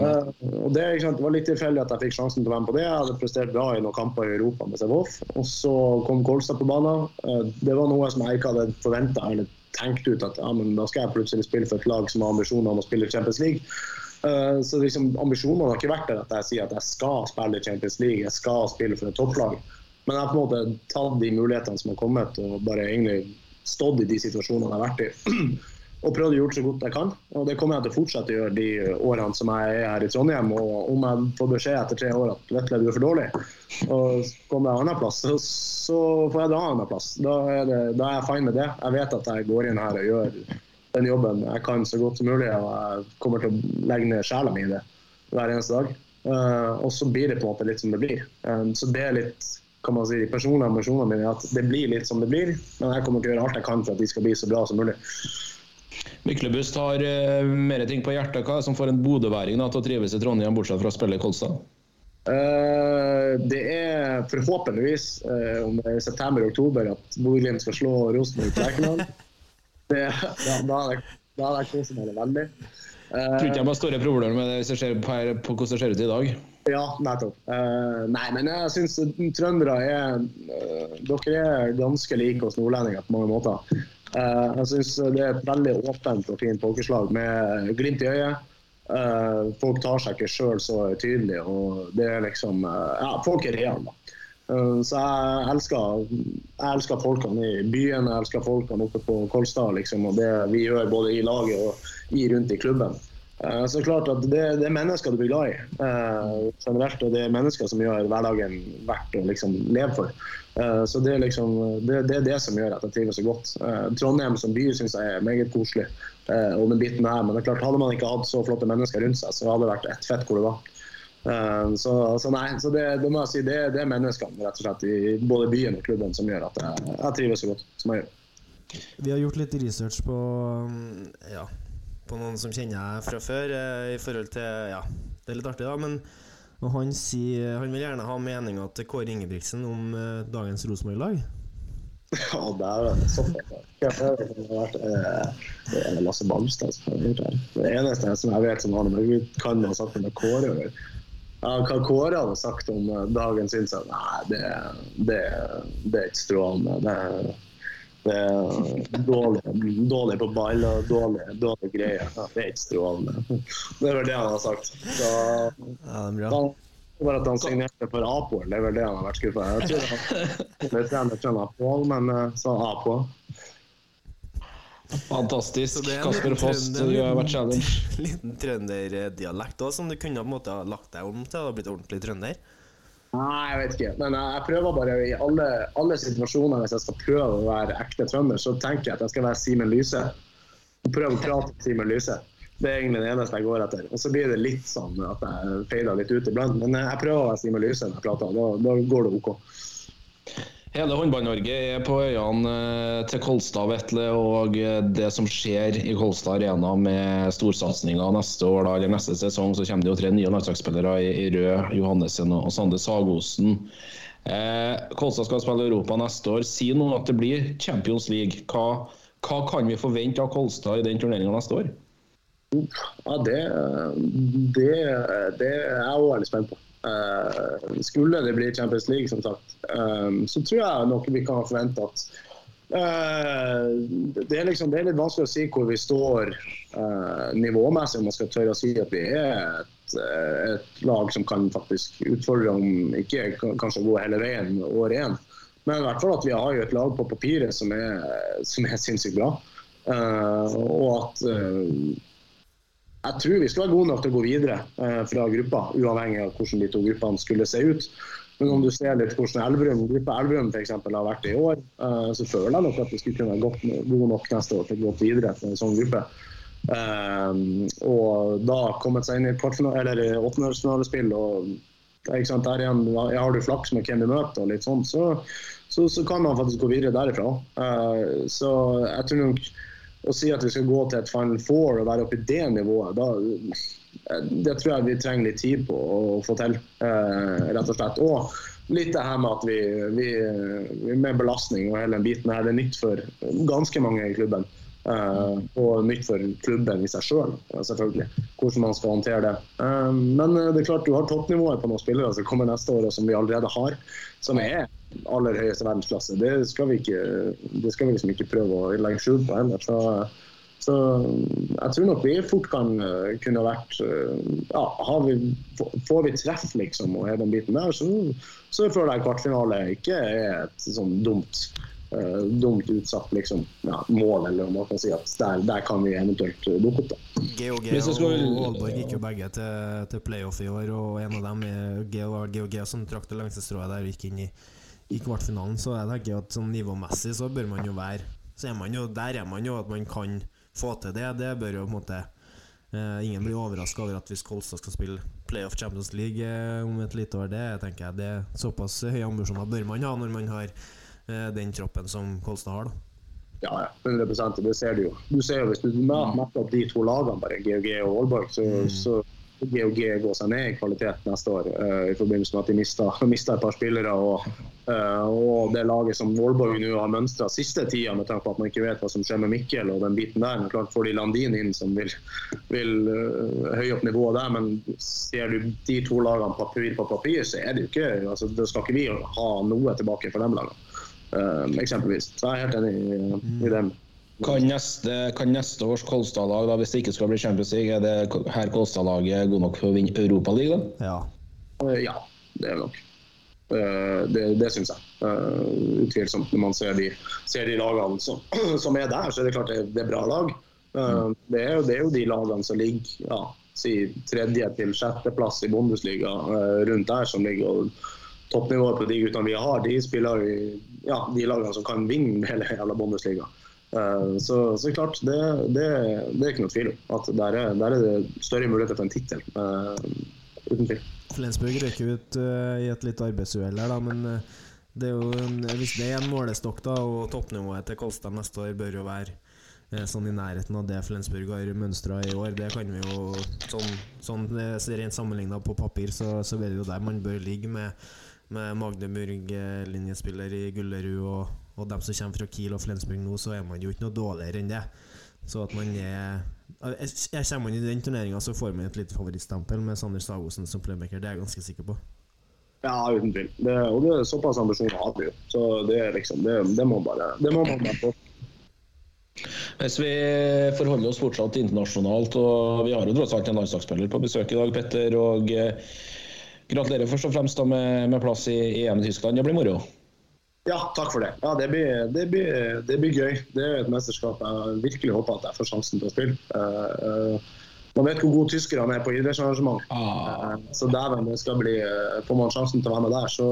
Eh, og det, sant, det var litt tilfeldig at jeg fikk sjansen til å være med på det. Jeg hadde prestert bra i noen kamper i Europa med Sevov. Og så kom Kolstad på banen. Uh, det var noe som jeg ikke hadde forventa eller tenkt ut at ja, men da skal jeg plutselig spille for et lag som har ambisjoner om å spille Champions League. Så liksom, ambisjonene har ikke vært der at jeg sier at jeg skal spille Champions League, jeg skal spille for et topplag. Men jeg har på en måte tatt de mulighetene som har kommet, og bare egentlig stått i de situasjonene jeg har vært i. og prøvd å gjøre så godt jeg kan. Og det kommer jeg til å fortsette å gjøre de årene som jeg er her i Trondheim. Og om jeg får beskjed etter tre år at Vetle, du er for dårlig, og kommer jeg annenplass, så, så får jeg dra annenplass. Da, er da er jeg fine med det. Jeg vet at jeg går inn her og gjør den jobben jeg kan så godt som mulig, og jeg kommer til å legge ned sjela mi i det hver eneste dag. Uh, og så blir det på en måte litt som det blir. Um, så det er litt kan man si, de personlige ambisjonene mine at det blir litt som det blir, men jeg kommer til å gjøre alt jeg kan for at de skal bli så bra som mulig. Myklebust har uh, mer ting på hjertet. Hva er det som får en bodøværing til å trives i Trondheim, bortsett fra å spille i Kolstad? Uh, det er forhåpentligvis, uh, om det er i september-oktober, at Bodø-Glimt skal slå Rosenborg på Lerkendal. Det- Da hadde jeg- kost meg veldig. Jeg tror ikke jeg har store problemer med det hvis jeg ser på, her, på hvordan det ser ut i dag. Ja, nettopp. Uh, nei, men jeg syns trøndere er uh, Dere er ganske like oss nordlendinger på mange måter. Eh, jeg syns det er et veldig åpent og fint pokerslag med glimt i øyet. Eh, folk tar seg ikke sjøl så tydelig, og det er liksom eh, Ja, folk er reale, da. Så jeg elsker, jeg elsker folkene i byen, jeg elsker folkene oppe på Kolstad. Liksom, og det vi gjør både i laget og i rundt i klubben. Så klart at det, det er mennesker du blir glad i eh, generelt, og det er mennesker som gjør hverdagen verdt å liksom leve for. Eh, Så det er, liksom, det, det er det som gjør at jeg trives så godt. Eh, Trondheim som by syns jeg er meget koselig, eh, og den biten her, men det er klart hadde man ikke hatt så flotte mennesker rundt seg, så hadde det vært ett fett hvor det var. Så, så nei, så det, det må jeg si, det, det er menneskene rett og slett i både byen og klubben som gjør at jeg, jeg trives så godt som jeg gjør. Vi har gjort litt research på mm, Ja, på noen som kjenner jeg fra før, i forhold til Ja, det er litt artig, da, men og han, sier, han vil gjerne ha meninga til Kåre Ingebrigtsen om eh, dagens Rosenborg-lag. Ja, det Såpass. er vært eh, Det er Lasse Balstad som har gjort det. Det eneste som jeg vet som har noe med kan ha sagt om Kåre. Ja, hva Kåre hadde sagt om eh, dagens innsats, nei, det, det, det er ikke strålende. Det er dårlig, dårlig på ball og dårlig, dårlig greie. Ja, det er ikke strålende. Det er vel det han har sagt. Så, Ja, det er bra. han, bare at han signerte for Apo, det er vel det han har vært skuffa over. Jeg tror han er trener for Apol, men sa så Apol. Fantastisk. Det er Kasper Foss, du har vært challenge. Liten trønderdialekt òg, som du kunne på en måte ha lagt deg om til å blitt ordentlig trønder. Nei, jeg vet ikke. Men jeg, prøver bare i alle, alle situasjoner hvis jeg skal prøve å være ekte trønder, så tenker jeg at jeg skal være Simen Lyse. Prøve å prate med Simen Lyse. Det er egentlig det eneste jeg går etter. Og så blir det litt sånn at jeg feiler litt ut iblant. Men jeg prøver å være Simen Lyse når jeg prater, da, da går det OK. Hele Håndball-Norge er på øynene eh, til Kolstad, Vetle, og eh, det som skjer i Kolstad Arena med storsatsinga neste år, da, eller neste sesong, så kommer det jo tre nye landslagsspillere i, Rød, Johannessen og Sande Sagosen. Eh, Kolstad skal spille Europa neste år. Si nå at det blir Champions League. Hva, hva kan vi forvente av Kolstad i den turneringa neste år? Ja, det, det, det er jeg òg veldig spent på. Eh, skulle det bli Champions League, som sagt, eh, så tror jeg nok vi kan forvente at eh, det, er liksom, det er litt vanskelig å si hvor vi står nivåmessig, om man skal tørre å si at vi er et, et lag som kan faktisk utfordre, om ikke kanskje gå hele veien år én. Men i hvert fall at vi har jo et lag på papiret som er, som er sinnssykt bra. Og at jeg tror vi skal være gode nok til å gå videre eh, fra gruppa, uavhengig av hvordan de to gruppene skulle se ut. Men om du ser litt hvordan Elverum, gruppa Elverum f.eks. har vært i år, eh, så føler jeg nok at vi skulle kunne være gode nok neste år til å gå videre til en sånn gruppe. Eh, og da kommet seg inn i åttendedelsfinalespill og ikke sant, der igjen har du flaks med hvem du møter, og litt sånn, så, så, så kan man faktisk gå videre derifra. Eh, så jeg tror nok å si at vi skal gå til et Final Four og være oppe i det nivået, da, det tror jeg vi trenger litt tid på å få til, eh, rett og slett. Og litt det her med at vi, vi, med belastning og hele den biten her, det er nytt for ganske mange i klubben. Eh, og nytt for klubben i seg sjøl, selv, selvfølgelig. Hvordan man skal håndtere det. Uh, men det er klart du har toppnivået på noen spillere som kommer neste år, og som vi allerede har, som er aller høyeste verdensklasse. Det skal vi ikke, det skal vi liksom ikke prøve å legge skjul på heller. Så, så jeg tror nok vi fort kan eh, kunne vært eh, ja, vi, Får vi treff, liksom, og hele den biten der, så, så føler jeg kvartfinale ikke er et sånn dumt eh, dumt utsatt liksom, ja, mål, eller om man kan si at der, der kan vi eventuelt eh, dukke opp. da. GOG og Aalborg gikk jo begge til, til playoff i år, og en av dem er GOG, GOG som trakk det lengste strået der og gikk inn i, i kvartfinalen. Så jeg tenker at sånn nivåmessig så bør man jo være Så er man jo Der er man jo at man kan få til det. Det bør jo på en måte Uh, Ingen blir overraska over at hvis Kolstad skal spille playoff Champions League uh, om et lite år, det tenker jeg det er såpass høye ambisjoner bør man ha når man har den troppen som Kolstad har, da. Ja, ja, 100 og det ser du jo. Du ser jo Hvis du matter opp de to lagene, bare GOG og Aalborg, så, så GOG går seg ned i kvalitet neste år uh, i forbindelse med at de mista, mista et par spillere. Og, uh, og det laget som Aalborg nå har mønstra siste tida, med tanke på at man ikke vet hva som skjer med Mikkel og den biten der. Men klart får de Landin inn som vil, vil uh, høye opp nivået der, men ser du de to lagene papir på papir, så er det jo ikke altså, Da skal ikke vi ha noe tilbake for dem lagene. Eh, eksempelvis. Så jeg er helt enig i, i dem. Kan neste, kan neste års Kolstad-lag, da, hvis det ikke skal bli Champions League, er det her Kolstad-laget god nok for å vinne Europaligaen? Ja. Eh, Ja, det er det nok. Eh, Det, det syns jeg. Eh, Utvilsomt. Når man ser de, ser de lagene som, som er der, så er det klart det, det er bra lag. Eh, Det er jo, det er jo de lagene som ligger ja, si tredje til sjetteplass i Bundesliga rundt der, som ligger og toppnivået på de guttene vi har, de spiller i ja, de lagene som kan vinne hele jævla Bundesliga. Eh, Så, så klart, det, det, det er ikke noe tvil om at der er, der er det større muligheter for en tittel. Uh, Uten tvil. Flensburg røyker ut uh, i et litt arbeidsuhell her, da, men det en, hvis det er en målestokk, da, og toppnivået til Kolstad neste år bør jo være eh, sånn i nærheten av det Flensburg har mønstra i år, det kan vi jo Sånn, sånn rent sammenligna på papir, så, så det jo der man bør ligge med, med Magdeburg, eh, linjespiller i Gullerud, og, og dem som kommer fra Kiel og Flensburg nå, så er man jo ikke noe dårligere enn det. Så at man er jeg, Kommer man i den turneringa, så får man et lite favorittstempel med Sander Sagosen som playmaker, det er jeg ganske sikker på. Ja, uten tvil. Det, og det er såpass ambisjoner har vi jo. Så det er liksom, det, det må bare det må man bare få. Hvis vi forholder oss fortsatt internasjonalt, og vi har jo tross alt en landslagsspiller på besøk i dag, Petter. og eh, Gratulerer først og fremst med, med plass i EM i Tyskland. Det blir moro. Ja, takk for det. Ja, det blir, det blir, det blir gøy. Det er et mesterskap jeg virkelig håper at jeg får sjansen til å spille. Uh, uh, man vet hvor gode tyskerne er på idrettsarrangement. Ah. Uh, så dæven, det skal bli Får man sjansen til å være med der, så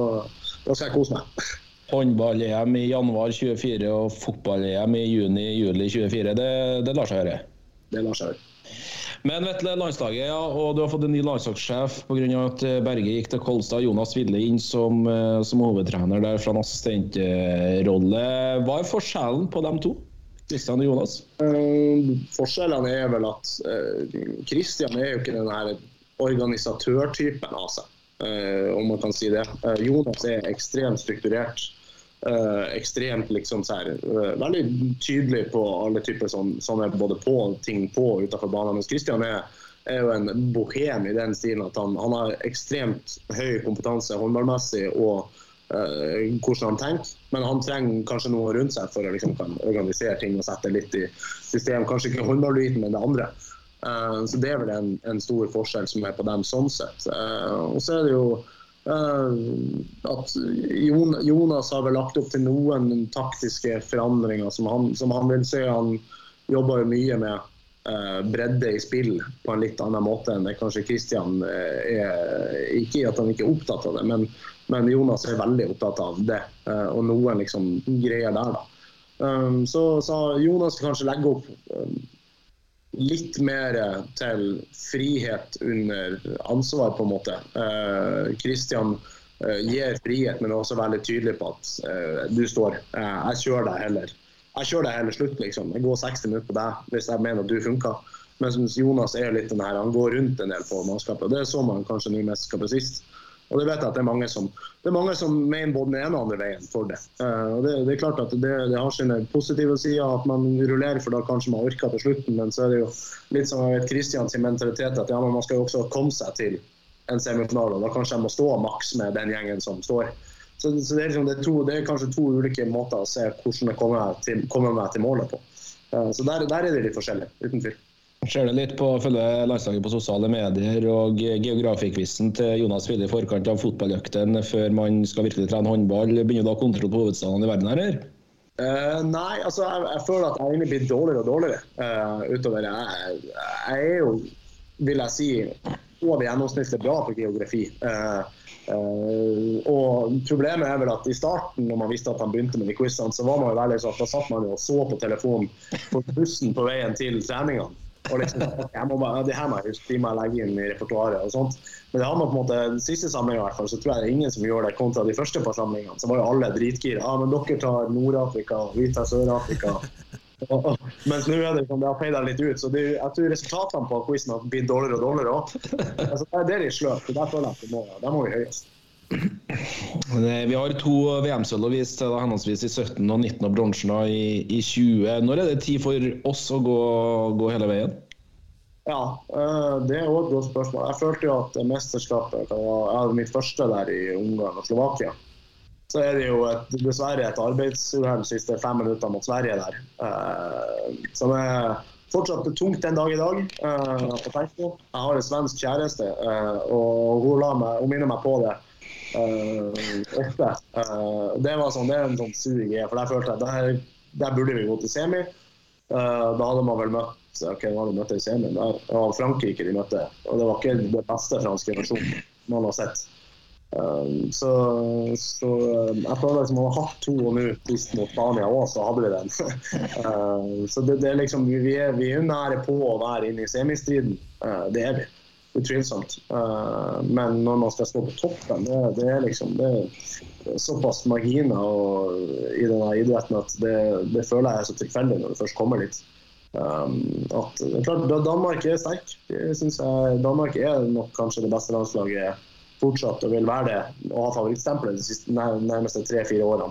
da skal jeg kose meg. Håndball-EM i januar 24 og fotball-EM i juni-juli 24. Det, det lar seg gjøre. Det lar seg gjøre. Men Vetle, landslaget, ja, og du har fått en ny landslagssjef pga. at eh, Berge gikk til Kolstad. Jonas Ville inn som, eh, som hovedtrener der fra en assistentrolle. Hva er forskjellen på dem to? Kristian og Jonas? Eh, forskjellene er vel at Kristian er jo ikke den her organisatørtypen av seg, eh, om man kan si det. Eh, Jonas er ekstremt strukturert. Eh, ekstremt liksom så her, uh, Veldig tydelig på alle typer sånn, sånne både på ting på og utenfor banen. Mens Kristian er, er jo en bohem i den stilen at han, han har ekstremt høy kompetanse håndballmessig og uh, hvordan han tenker. Men han trenger kanskje noe rundt seg for å liksom, kan organisere ting og sette litt i system. Kanskje ikke håndballbiten, men det andre. Så Det er vel en, en stor forskjell som er på dem sånn sett. Og så er det jo at Jonas har vel lagt opp til noen taktiske forandringer som han, som han vil se. Han jobber mye med eh, bredde i spill på en litt annen måte enn det kanskje Kristian er. Ikke at han ikke er opptatt av det, men, men Jonas er veldig opptatt av det. eh, og noen liksom greier der, da. Så, så Jonas kanskje legge opp litt mer til frihet under ansvar, på en måte. Kristian Christian eh, gir frihet, men er også veldig tydelig på at eh, du står. Eh, jeg kjører deg heller. Jeg kjører deg heller slutt, liksom. Jeg går 60 minutter på deg hvis jeg mener at du funker. Mens Jonas er litt den her, han går rundt en del på mannskapet. Det så man kanskje nå mesterskapet sist. Og det vet jeg at det er mange som, det er mange som mener både den ene og andre veien for det. Eh, og det, det er klart at det, det har sine positive sider at man rullerer, for da kanskje man orker til slutten. Men så er det jo litt som Kristians mentalitet at ja, man skal jo også komme seg til en semifinale. og Da kanskje jeg må stå maks med den gjengen som står. Så, så det, er liksom, er to, det er kanskje to ulike måter å se hvordan jeg kommer, til, meg til målet på. Eh, så der, der er det litt forskjellig, uten tvil. Ser det litt på å følge landslaget på sosiale medier og geografikkvisen til Jonas Ville i forkant av fotballøkten før man skal virkelig trene håndball. Begynner du å ha kontroll på hovedstadene i verden her? Eh, nei, altså jeg, jeg føler at jeg egentlig blitt dårligere og dårligere uh, utover. Jeg, jeg er jo, vil jeg si, over gjennomsnittet bra på geografi. Uh, Uh, og Problemet er vel at i starten, når man visste at han begynte med de quizene, så var man jo veldig sånn da satt man jo og så på telefonen på bussen på veien til treningene. Og liksom, jeg må bare, det her må jeg huske, de må jeg legge inn i repertoaret og sånt. Men det har man på en måte, den siste samlinga i hvert fall, så tror jeg det er ingen som gjør det kontra de første par samlingene. Så var jo alle dritgira. Ja, men dere tar Nord-Afrika, vi tar Sør-Afrika. Mens nå er det liksom, det har feida litt ut. Så det, jeg tror resultatene på quizen har blitt dårligere og dårligere òg. Altså, det er litt sløvt. Der føler jeg at det må, der må vi høyest. Vi har to VM-sølv å vise til, henholdsvis i 17 og 19 og bronsen i, i 20. Når er det tid for oss å gå, gå hele veien? Ja, øh, det er også et godt spørsmål. Jeg følte jo at mesterskapet ja, mitt første der i Ungarn og Slovakia. så er det jo et, dessverre et arbeidsuhell de siste fem minutter mot Sverige der. Uh, som er fortsatt tungt den dag i dag. På. Jeg har en svensk kjæreste, og hun, meg, hun minner meg på det ofte. det var sånn, det er en sånn sur greie, for der følte jeg der, der burde vi gå til semi. da hadde man vel møtt ok, hva hadde de møtte i semien? Det var Frankrike de møtte, og det var ikke den beste franske nasjonen man har sett. Så, jeg føler liksom man har hatt to og nå sist mot Spania òg, så hadde vi den. så det, er liksom, vi vi er nære på å være inne i semistriden. Uh, det er vi. Utvilsomt. Uh, men når man skal stå på toppen, det, det er liksom det er såpass marginer i denne idretten at det, det, føler jeg er så tilfeldig når du først kommer dit. Um, at, klart, Danmark er sterk. Synes jeg, Danmark er nok kanskje det beste landslaget fortsatt og vil være det og ha favorittstempelet de nærmeste tre-fire årene.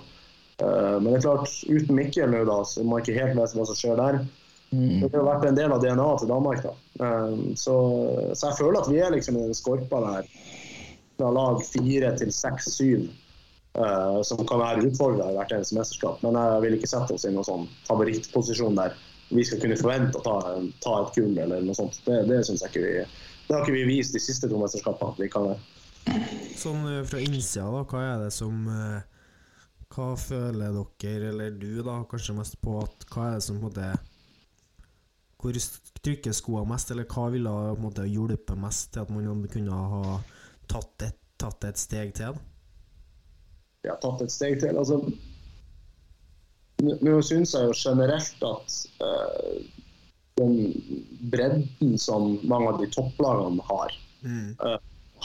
Uh, men det er klart, uten Mikkel nå, da, så jeg ikke helt vet hva som skjer der. Mm. Det har vært en del av DNA-et til Danmark. da. Uh, så, så, jeg føler at vi er liksom i den skorpa der fra lag fire til seks, syv. Uh, som kan være utfordrere hvert eneste mesterskap. Men jeg vil ikke sette oss i noen sånn favorittposisjon der vi skal kunne forvente å ta, ta et gull eller noe sånt. Det, det synes jeg ikke vi det har ikke vi vist de siste to mesterskapene at vi kan det. Sånn eh, fra innsida, da, hva er det som eh, Hva føler dere, eller du da, kanskje mest på at Hva er det som på en måte Hvor trykker skoene mest, eller hva ville på en måte hjulpet mest til at man kunne ha tatt et, tatt et steg til? Ja, tatt et steg til. Altså Nå syns jeg jo generelt at uh, den bredden som mange av de topplagene har mm. uh,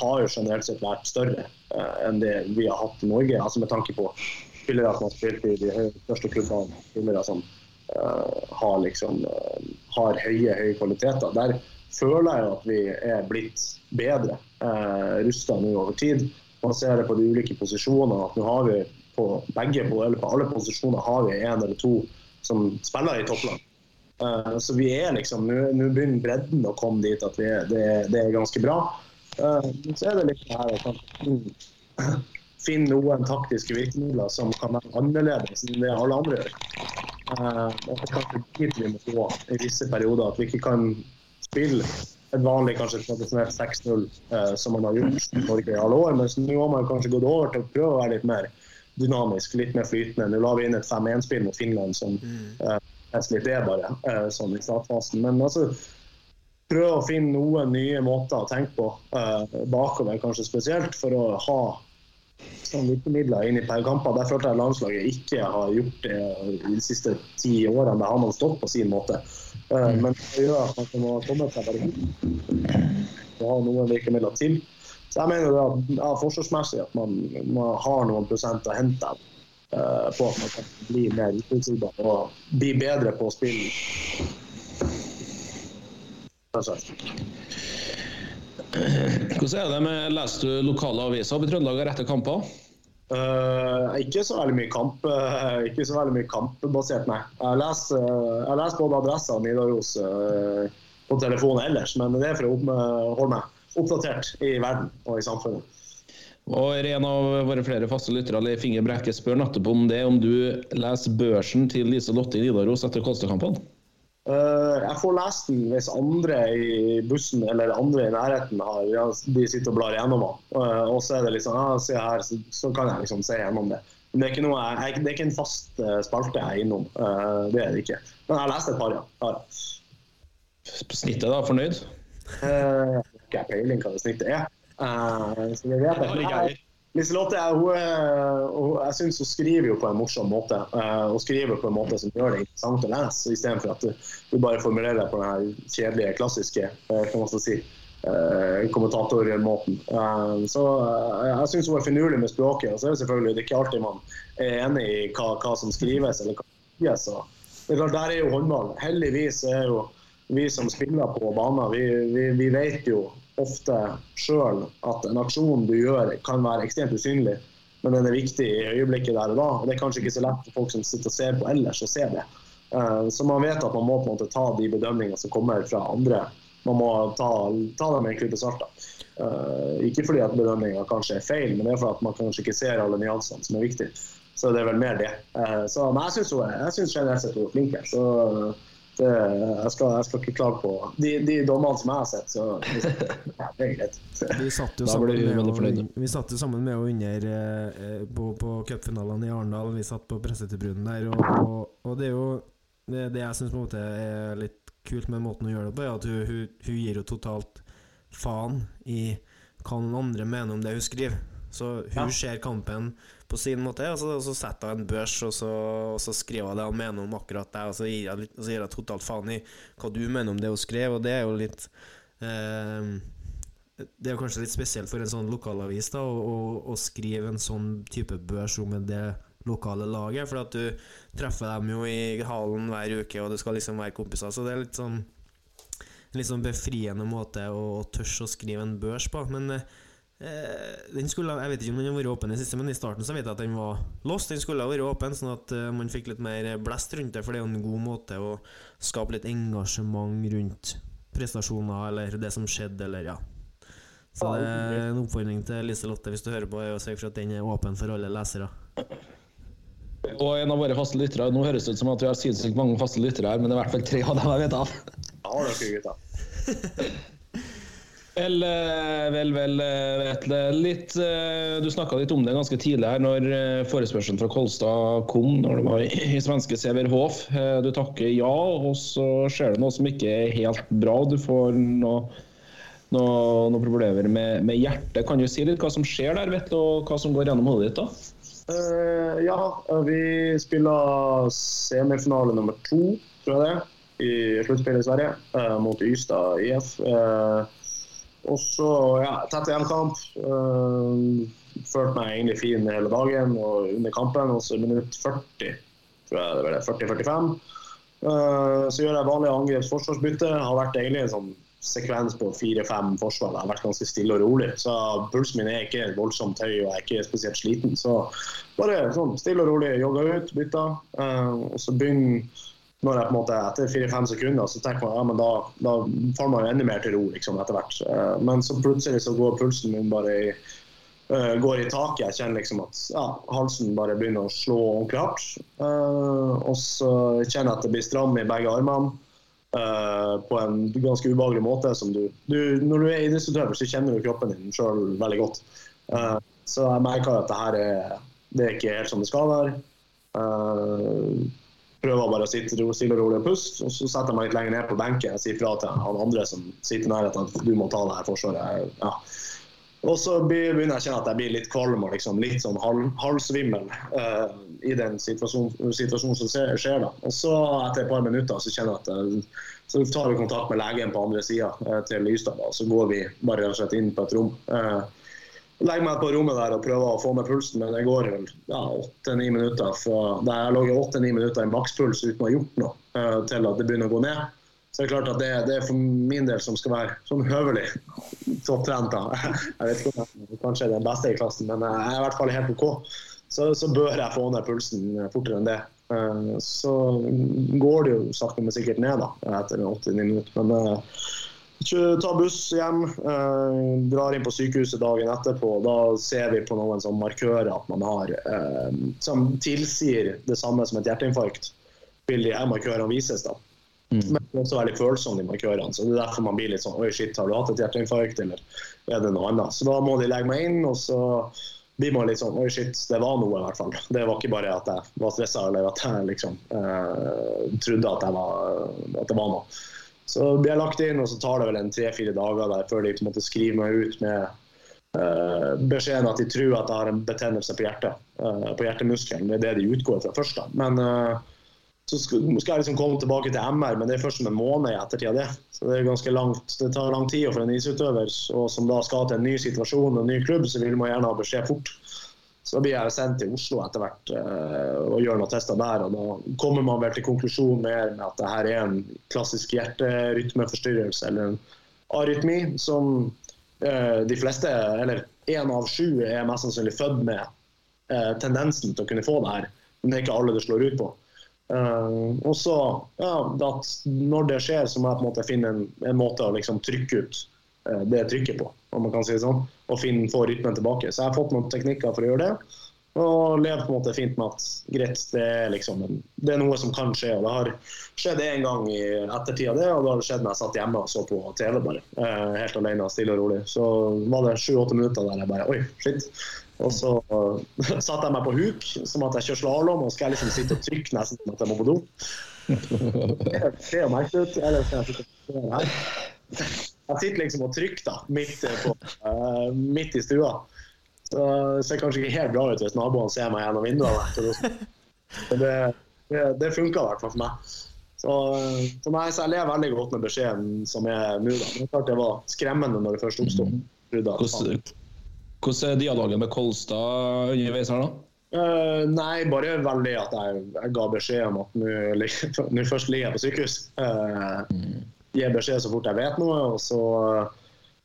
har jo generelt sett vært større uh, enn det vi har hatt i Norge. altså Med tanke på spillere som har spilt i de største klubbene, spillere som har, liksom, uh, har høye, høye kvaliteter. Der føler jeg at vi er blitt bedre uh, rusta nå over tid. Man ser det på de ulike posisjonene at nå har vi på begge eller på alle posisjoner har vi en eller to som spiller i toppland. så vi er liksom, Nå begynner bredden å komme dit at er, det, det er ganske bra. Eh, så er det litt her å finne noen taktiske virkemidler som kan være annerledes enn det alle andre gjør. Uh, og det er kanskje vi må gå i visse perioder. At vi ikke kan spille et vanlig kanskje tradisjonelt 6-0 uh, eh, som man har gjort i Norge i alle år. Men nå har man kanskje gått over til å prøve å være litt mer dynamisk, litt mer flytende. Nå la vi inn et 5-1-spill mot Finland som nesten litt det bare, eh, sånn i startfasen. Men altså, prøve å finne noen nye måter å tenke på eh, bakover, kanskje spesielt, for å ha sånn virkemidler inn i kamper. Der følte jeg landslaget ikke har gjort det de siste ti årene. Det har man stått på sin måte. Uh, mm. Men det gjør at man må komme seg bare og ha noen virkemidler til. Så jeg mener at ja, forsvarsmessig at man, man, har noen prosent å hente uh, på at man kan bli mer utfordrende og bli bedre på å spille hvordan er det med Leser du lokale aviser i Trøndelag etter kamper? Uh, ikke så veldig mye kamp uh, Ikke så veldig mye kampbasert, nei. Jeg leser, uh, jeg leser både Adressa og Nidaros på telefonen ellers, men det er for å holde meg oppdatert i verden og i samfunnet. Og En av våre flere faste lyttere, Leif Inge Brekke, spør nettopp om det, om du leser børsen til Lise Lotte i Nidaros etter Kolstad-kampene? Uh, jeg får lest den hvis andre i bussen eller andre i nærheten har ja, de sitter og blar gjennom den. Uh, og så er det liksom, ja, se her, så, så, kan jeg liksom se gjennom det. Men det er ikke, noe, jeg, det er ikke en fast uh, spalte jeg er innom. det er det ikke. Men jeg har lest et par, ja. ja. Snittet, da? Fornøyd? Uh, jeg har ikke peiling hva det snittet er. så det vet jeg ikke. Liselotte jeg synes hun skriver jo på en morsom måte. Uh, hun skriver på en måte som gjør det interessant å lese, istedenfor at du, bare formulerer deg på den kjedelige, klassiske kan man si, uh, kommentatormåten. Så jeg syns hun er finurlig med språket. Og så er det selvfølgelig det er ikke alltid man er enig i hva, hva som skrives eller hva som sies. Det er klart, Der er jo håndball. Heldigvis er jo vi som spiller på banen, vi, vi, vi vet jo ofte sjøl at en aksjon du gjør, kan være ekstremt usynlig, men den er viktig i øyeblikket der og da. og Det er kanskje ikke så lett for folk som sitter og ser på ellers, å se det. Eh, så man vet at man må på en måte ta de bedømningene som kommer fra andre. Man må ta, ta dem med en klype salt. Eh, ikke fordi at bedømninga kanskje er feil, men det er fordi at man kanskje ikke ser alle nyansene som er viktige. Så det er vel mer det. Eh, så, men jeg syns hun er- generelt sett hun er flink. jeg. Så det, jeg, skal, jeg skal ikke klage på de, de dommene som jeg har sett. Så ja, det er greit. Vi satt jo sammen med å- satt jo sammen med under eh, på, på cupfinalene i Arendal. Vi satt på pressetribunen der, og, og, og det er jo det, det jeg syns er litt kult med måten hun gjør det på, er at hun, hun, hun gir jo totalt faen i hva noen andre mener om det hun skriver. Så hun Ja. ser kampen på sin måte, og så, og så setter hun en børs, og så, og så skriver hun det hun mener om akkurat det, og så gir han, litt, så gir hun totalt faen i hva du mener om det hun skrev, og det er jo litt eh, det er kanskje litt spesielt for en sånn lokalavis da, å, å skrive en sånn type børs om det lokale laget, for at du treffer dem jo i halen hver uke, og det skal liksom være kompiser, så det er litt sånn en litt sånn befriende måte å, å tørre å skrive en børs på. Men eh, den skulle, jeg vet ikke om den har vært åpen i siste, men i starten så vet jeg at den var låst. Den skulle ha vært åpen, sånn at eh, man fikk litt mer blest rundt det, for det er jo en god måte å skape litt engasjement rundt prestasjoner eller det som skjedde, eller ja. Så det er en oppfordring til Lise Lotte hvis du hører på, er å sørge for at den er åpen for alle lesere. Og en av våre faste lyttere Nå høres det ut som at vi har sinnssykt mange faste lyttere her, men det er i hvert fall tre av dem jeg vet av. Ja, det er. Vel, eh, vel, vel, eh, Vetle. Litt, eh, du snakka litt om det ganske tidlig her når forespørselen fra Kolstad kom når det var i, svenske Sever Hof. Eh, Du takker ja, og så skjer det noe som ikke er helt bra. Du får noe, noe, noe problemer med, med hjertet. Kan du si litt hva som skjer der, Vetle, og hva som går gjennom hodet ditt? da? Uh, ja, vi spiller semifinale nummer to, tror jeg det, i sluttspillet i Sverige, uh, mot Ystad IF. Eh, og så, ja, tett hjemkamp. Uh, følte meg egentlig fin hele dagen og under kampen. Og så minutt 40, tror jeg det var det, 40-45, uh, så gjør jeg vanlig angreps-forsvarsbytte. Har vært egentlig en sånn sekvens på fire-fem forsvar. Det har vært ganske stille og rolig. Så pulsen min er ikke voldsomt høy og jeg er ikke spesielt sliten. Så bare sånn stille og rolig jogga ut, bytta. uh, og så begynner når jeg på en måte etter fire-fem sekunder så tenker man ja, men da, da får man jo enda mer til ro liksom, etter hvert. Eh, Men så plutselig så går pulsen min bare i, uh, går i taket. Jeg kjenner liksom at ja, halsen bare begynner å slå ordentlig hardt. Uh, og så kjenner jeg at det blir stram i begge armene. Uh, på en ganske ubehagelig måte. Du, du, når du er idrettsutøver, så kjenner du kroppen din sjøl veldig godt. Så jeg merker at det her er, det er ikke helt som det skal være. Eh, prøver bare å sitte stille og rolig og puste, og så setter jeg meg litt lenger ned på benken. og sier fra til han andre som sitter i nærheten at du må ta det her forsvaret. Ja. Og så begynner jeg å kjenne at jeg blir litt kvalm og liksom litt sånn halv, halvsvimmel uh, i den situasjonen, situasjonen som skjer. da. Og så etter et par minutter så kjenner jeg at uh, så tar vi kontakt med legen på andre sida uh, til Lystad. og Så går vi bare rett og slett inn på et rom. Eh, legger meg på rommet der og prøver å få ned pulsen, men det går vel ja, åtte-ni minutter fra jeg lå i åtte-ni minutter i makspuls uten å ha gjort noe, eh, til at det begynner å gå ned. Så det er klart at det, det er for min del som skal være sånn høvelig topptrent. Jeg vet ikke om jeg kanskje er den beste i klassen, men jeg er i hvert fall helt OK. Så, så bør jeg få ned pulsen fortere enn det. Eh, Så går det jo sakte, men sikkert ned da, etter 80 minutter. Men eh, Ta buss hjem, eh, drar inn på sykehuset dagen etterpå. Da ser vi på noen sånn markører at man har eh, som tilsier det samme som et hjerteinfarkt. Vil de her markørene vises, da. Men det er også veldig følsomme, de markørene. Så det er derfor man blir litt sånn Oi, shit, har du hatt et hjerteinfarkt, eller er det noe annet? Så da må de legge meg inn, og så blir man litt sånn Oi, shit, det var noe, i hvert fall. Det var ikke bare at jeg var stressa, eller at jeg liksom eh, trodde at, jeg var, at det var noe. Så blir jeg lagt inn, og så tar det vel en tre-fire dager der før de på en måte skriver meg ut med uh, beskjeden at de tror at jeg har en betennelse på hjertet, uh, på hjertemuskelen. Det er det de utgår fra først. da. Men uh, så skal, skal jeg liksom komme tilbake til MR, men det er først om en måned i ettertid av det. Så det er ganske langt, det tar lang tid for en isutøver og som da skal til en ny situasjon og en ny klubb, så vil man gjerne ha beskjed fort. Så blir jeg sendt til Oslo etter hvert eh, og gjør noen tester der. og Da kommer man vel til konklusjonen mer med at det her er en klassisk hjerterytmeforstyrrelse eller en arytmi som eh, de fleste, eller én av sju, er mest sannsynlig født med eh, tendensen til å kunne få det her. Men det er ikke alle det slår ut på. Og så, ja, at Når det skjer, så må jeg på en måte finne en, en måte å liksom trykke ut det trykket på, om man kan si det sånn, og finne, få rytmen tilbake. Så jeg har fått noen teknikker for å gjøre det. Og lever på en måte fint med at greit, det er, liksom, det er noe som kan skje. og Det har skjedd en gang i ettertid av det, og det har skjedd når jeg satt hjemme og så på TV bare. eh, Helt alene, stille og rolig. Så var det sju-åtte minutter der jeg bare Oi, shit. Og så uh, satte jeg meg på huk, som at jeg kjører slalåm, og skal jeg liksom sitte og trykke nesten at jeg må på do. Det ser merkelig ut. Eller skal jeg sitte her? Jeg sitter liksom og trykker da, midt, på, uh, midt i stua. Så det ser kanskje ikke helt bra ut hvis naboene ser meg gjennom vinduene. Men det, det, det funka i hvert fall for meg. Så, så, nei, så jeg lever veldig godt med beskjeden som er nå. da. Men det klart det var skremmende når det først oppsto. Faen. Hvordan, hvordan er dialogen med Kolstad underveis her, da? Uh, nei, bare veldig at jeg, jeg ga beskjed om at nå først ligger jeg på sykehus. Uh, Gir beskjed så fort jeg vet noe. Og så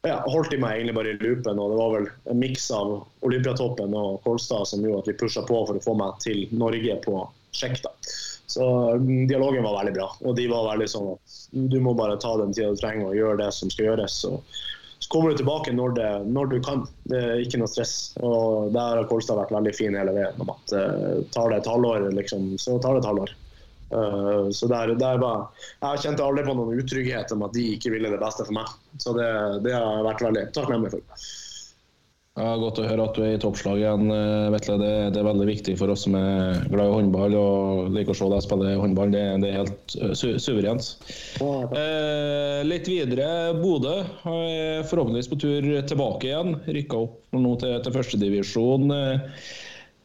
ja, holdt de meg egentlig bare i loopen. Og det var vel en miks av Olympiatoppen og Kolstad som gjorde at vi pusha på for å få meg til Norge på sjekk. da. Så mm, dialogen var veldig bra. Og de var veldig sånn at du må bare ta den tida du trenger og gjøre det som skal gjøres. Så, så kommer du tilbake når, det, når du kan. Det er ikke noe stress. Og der har Kolstad vært veldig fin hele veien. om at uh, Tar det et halvår, liksom, så tar det et halvår. Uh, så der, der var, Jeg kjente aldri på noen utrygghet om at de ikke ville det beste for meg. Så det, det har jeg vært veldig takknemlig for. Ja, godt å høre at du er i toppslag igjen, eh, Vetle. Det, det er veldig viktig for oss som er glad i håndball og liker å se deg spille håndball. Det, det er helt eh, su suverent. Eh, litt videre. Bodø er forhåpentligvis på tur tilbake igjen. Rykka opp nå til, til førstedivisjon. Eh,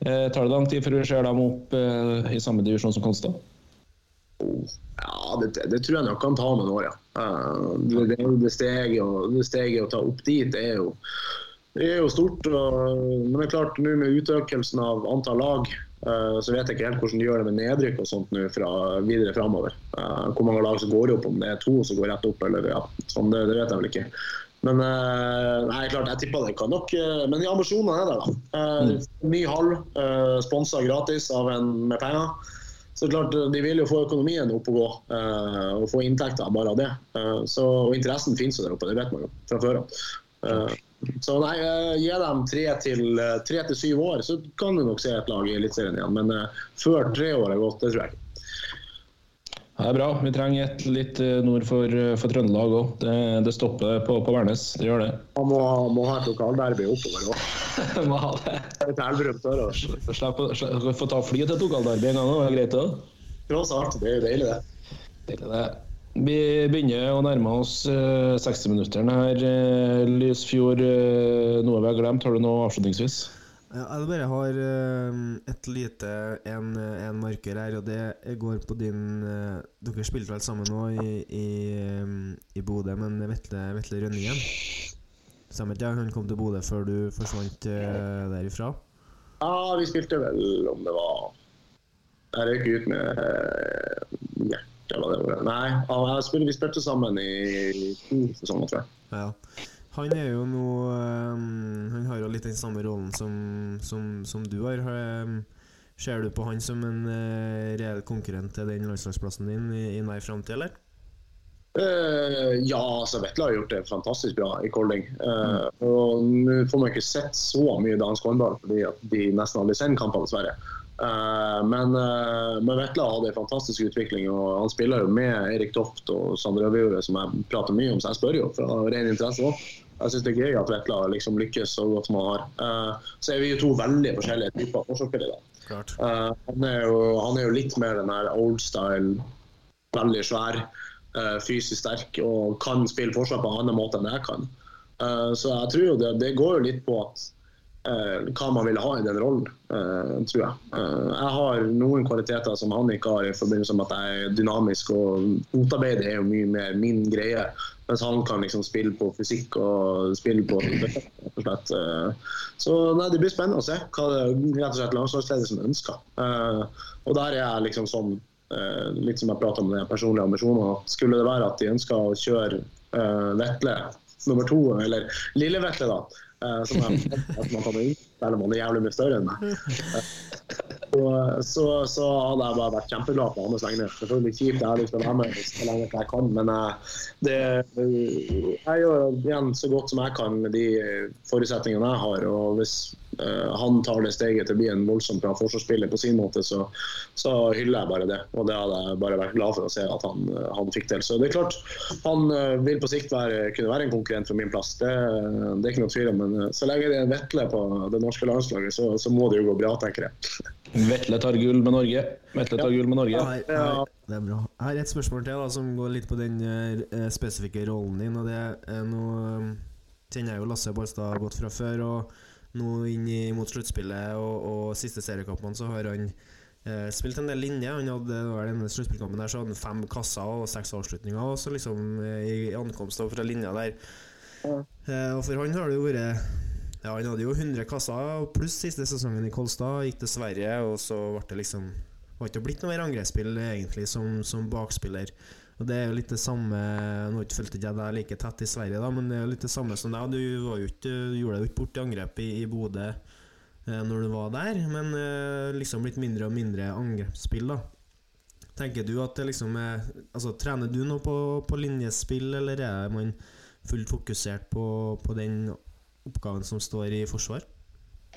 eh, tar det lang tid før vi ser dem opp eh, i samme divisjon som Konstad? Ja, det, det tror jeg nok kan ta noen år, ja. Uh, det, det, det, steget, steget å ta opp dit er jo, det er jo stort. Og, men det er klart, nå med utøkelsen av antall lag, uh, så vet jeg ikke helt hvordan de gjør det med nedrykk og sånt nå fra videre framover. Uh, hvor mange lag som går opp, om det er to som går rett opp, eller ja, sånn, det, det vet jeg vel ikke. Men nei, klart, jeg tipper det kan nok Men ambisjonene er der, da. Uh, Ny hall, sponsa gratis av en med penger. Så klart, De vil jo få økonomien opp og gå, eh, og få inntekter bare av det. Eh, så, og interessen finnes jo der oppe, det vet man jo fra før av. Eh, så nei, eh, gi dem tre til, eh, tre til syv år, så kan du nok se et lag i Eliteserien igjen. Men eh, før tre år er gått, det tror jeg ikke. Det er bra. Vi trenger et litt eh, nord for, for Trøndelag òg. Det, det stopper på, på Værnes. Det gjør det. Man må, må ha et lokalderby oppover òg. Må ha det. Sørover. Slipp å få ta fly til et lokalderby en gang, det er greit, det. Tross alt, det er jo deilig, det. Deilig, det. Vi begynner å nærme oss eh, 60-minutteren her. Eh, Lysfjord, eh, noe vi har glemt. Har du noe avslutningsvis? Jeg bare har eh, et lite en, en marker her, og det går på din eh, Dere spilte vel sammen nå i, i, eh, i Bodø, men Vetle, Vetle Rønningen Stemmer ikke? Han kom til Bodø før du forsvant eh, derifra? Ja, vi spilte vel om det var Jeg røyk ut med eh, hjertet, eller hva det var. Nei, vi spilte sammen i to sesonger, tror jeg. Ja. Han er jo nå um, Han har jo litt den samme rollen som, som, som du har. Um, Ser du på han som en uh, reell konkurrent til den landslagsplassen din i, i nær framtid, eller? Uh, ja, altså Vetle har gjort det fantastisk bra i Kolding. mm. og Nå får man ikke sett så mye dansk håndball fordi at de nesten aldri sender kamper, dessverre. Uh, men, uh, men Vetle hadde en fantastisk utvikling, og han spiller jo med Erik Toft og Sander Øvjordet, som jeg prater mye om, så jeg spør jo fra ren interesse òg. Jeg syns det er gøy at Vetla liksom lykkes så godt som han har. Uh, så er vi jo to veldig forskjellige typer forsvarsspillere. Uh, han, er jo, han er jo litt mer den her old style, veldig svær, uh, fysisk sterk og kan spille forsvar på en annen måte enn jeg kan. Uh, så jeg tror jo det, det går jo litt på at hva man vil ha i den rollen, tror jeg. Jeg har noen kvaliteter som han ikke har i forbindelse med at jeg er dynamisk, og fotarbeidet er jo mye mer min greie. Mens han kan liksom spille på fysikk og spille på rett og slett. Uh, Så nei, det blir spennende å se hva det rett og slett landslagsledelsen ønsker. Uh, og der er jeg liksom sånn uh, litt som jeg pratet om den personlige ambisjonen, Skulle det være at de ønsker å kjøre Vetle nummer to, eller Lille Vetle, da, som er at man kan inn, selv om han er jævlig mye større enn meg. Så, så hadde jeg bare vært kjempeglad på hans vegne. Selvfølgelig kjipt, jeg har lyst til å være med så lenge jeg kan, men eh, det, jeg gjør igjen så godt som jeg kan med de forutsetningene jeg har. og Hvis han tar det steget til å bli en voldsomt bra forsvarsspiller på sin måte, så, så hyller jeg bare det. Og det hadde jeg bare vært glad for å se at han, han fikk til. Så det er klart, han eh, vil på sikt være, kunne være en konkurrent for min plass. Det, det er ikke noe tvil om. Men eh, så lenge det er Vetle på det norske landslaget, så, så må det jo gå bra, tenker jeg. Vetle tar gull med Norge. Vetle tar gull med Norge. Her, her, det er bra. Jeg har et spørsmål til da, som går litt på den uh, spesifikke rollen din. og det er Nå um, kjenner jeg jo Lasse Bolstad godt fra før, og nå inn mot sluttspillet og, og siste seriekampene så har han eh, spilt en del linjer. Han hadde var denne sluttspillkampen der så hadde han fem kasser og seks avslutninger, og så liksom eh, i ankomst fra linja der. Eh, og for han har det jo vært ja, Han hadde jo 100 kasser pluss siste sesongen i Kolstad. Gikk til Sverige, og så ble det liksom var ikke blitt noe mer angrepsspill egentlig som, som bakspiller. Og Det er jo litt det samme Nå fulgte jeg deg like tett i Sverige, da, men det er jo litt det samme som deg. Du, du gjorde deg jo ikke bort i angrep i, i Bodø eh, når du var der, men eh, liksom blitt mindre og mindre angrepsspill, da. Tenker du at det liksom er Altså, Trener du nå på, på linjespill, eller er man fullt fokusert på, på den oppgaven som står i forsvar?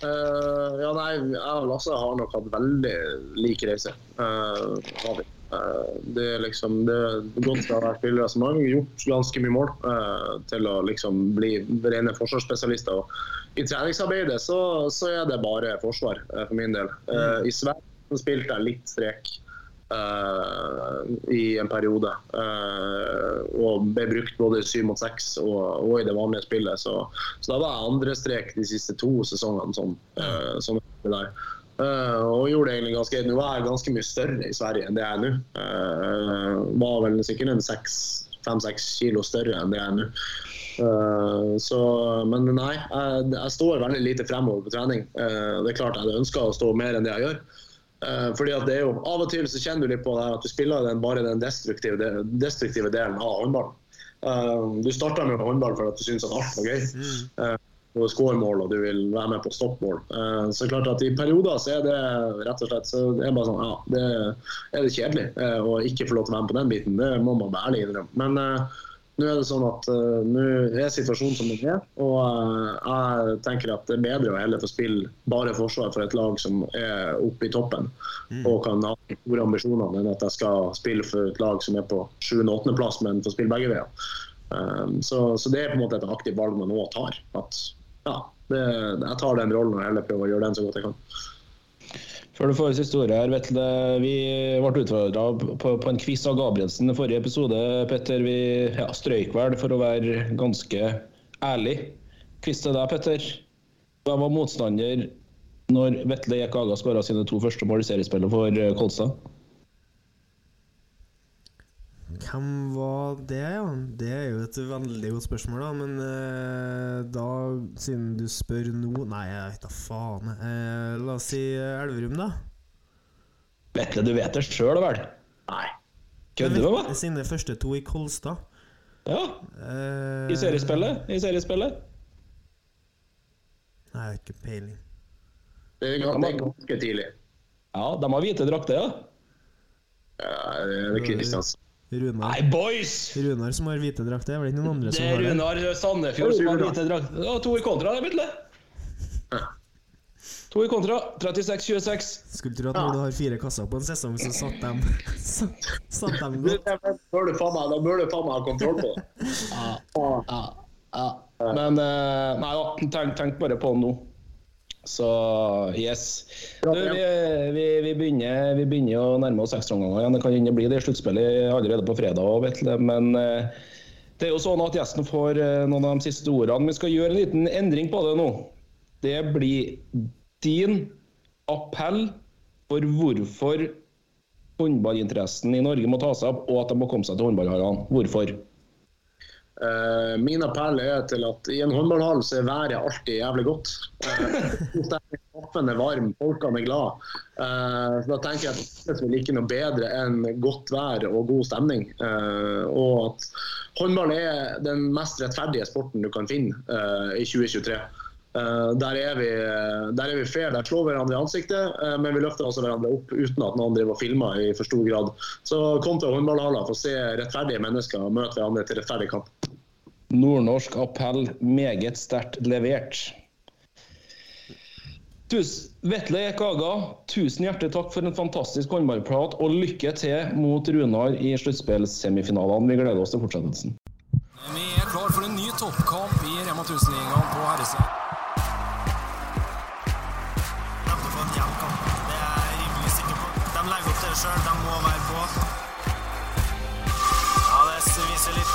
Uh, ja, nei, jeg og Lasse har nok hatt veldig lik reise. Uh. Eh, det er liksom det er godt å være spillere som har gjort ganske mye mål eh, til å liksom bli rene forsvarsspesialister. Og I treningsarbeidet så, så er det bare forsvar eh, for min del. Eh, I Sverige spilte jeg litt strek. i en periode. og ble brukt både i syv mot seks og, og i det vanlige spillet. Så, så da var jeg andre strek de siste to sesongene som, uh, som der. Eh, og gjorde det egentlig ganske Nå er jeg ganske mye større i Sverige enn det jeg er nå. Eh, var vel sikkert en fem-seks kilo større enn det jeg er nå. Uh, så, men nei, jeg, jeg står veldig lite fremover på trening. Uh, det er klart jeg ønska å stå mer enn det jeg gjør. Uh, fordi at det er jo Av og til så kjenner du litt på det at du spiller den, bare den destruktive, de- destruktive delen av håndballen. Du starta med håndball for at du syntes at alt var gøy. Score mål og du vil være med på å stoppe mål. Eh, så klart at I perioder så er det rett og slett så det er bare sånn, ja, det er det kjedelig eh, å ikke få lov til å være med på den biten. Det må man være ærlig innrømme. Men eh, nå er det sånn at nå er situasjonen som den er. Og jeg tenker at det er bedre å heller få spille bare forsvar for et lag som er oppe i toppen og kan ha store ambisjoner, enn at jeg skal spille for et lag som er på 7. og 8. plass, men får spille begge veier. Um, så, så det er på en måte et aktivt valg man nå tar. At ja, det, jeg tar den rollen og heller prøver å gjøre den så godt jeg kan. Før du får siste ordet her, Vetle. Vi ble utfordra på, på en quiz av Gabrielsen i forrige episode. Petter, vi ja, strøyk vel for å være ganske ærlig. Quiz til deg, Petter. Hvem var motstander når Vetle Ek Aga skåra sine to første mål i seriespillet for eh, Kolstad? Hvem var det, ja? Det er jo et veldig godt spørsmål, da. Men eh, da, siden du spør nå Nei, jeg vet da faen. Eh, la oss si eh, Elverum, da. Vetle, du vet det sjøl, vel? Nei. Kødder du med meg? Sine første to i Kolstad. Ja, Eh, i seriespillet. I seriespillet. Nei, jeg har ikke peiling. Det er ganske tidlig. Ja, de har hvite drakter, ja. Ja, det er Kristiansen. Runar. Nei, boys! Runar som har hvite drakter. Det er vel ikke noen andre Det som har det? Det er Runar Sandefjord som har hvite drakter. Ja, to i kontra, det, Vetle. To i kontra. 36-26. Skulle tro at når du har fire kasser på en sesong, så satt dem Satt dem godt. da bør du faen meg ha kontroll på det. Ja, ja. Men eh, nei da, tenk, tenk bare på det nå. Så yes. Du, vi, vi, vi, begynner, vi begynner å nærme oss ekstraomganger igjen. Det kan hende bli det sluttspillet allerede på fredag òg. Men eh, det er jo sånn at gjesten får eh, noen av de siste ordene. Vi skal gjøre en liten endring på det nå. Det blir din appell for hvorfor håndballinteressen i Norge må ta seg opp, og at de må komme seg til håndballhallene. Hvorfor? Eh, min appell er til at i en håndballhall så er været alltid jævlig godt. Kaffen er varm, folkene er glad. Eh, så da tenker jeg at det er ikke noe bedre enn godt vær og god stemning. Eh, og at håndball er den mest rettferdige sporten du kan finne eh, i 2023. Eh, der, er vi, der er vi fair, der slår hverandre i ansiktet, eh, men vi løfter altså hverandre opp uten at noen driver og filmer i for stor grad. Så kom til håndballhaller for å se rettferdige mennesker møte hverandre til rettferdig kamp. Nordnorsk appell meget sterkt levert. Tus, Vetle Kaga, tusen hjertelig takk for en fantastisk håndballprat, og lykke til mot Runar i sluttspillsemifinalene. Vi gleder oss til fortsettelsen. Vi er klar for en ny toppkamp i Rema 1000-ligaen på herresida. De får en jevn kamp. Det er jeg rimelig sikker på. De legger opp til det sjøl. De må være på. Ja, Det viser litt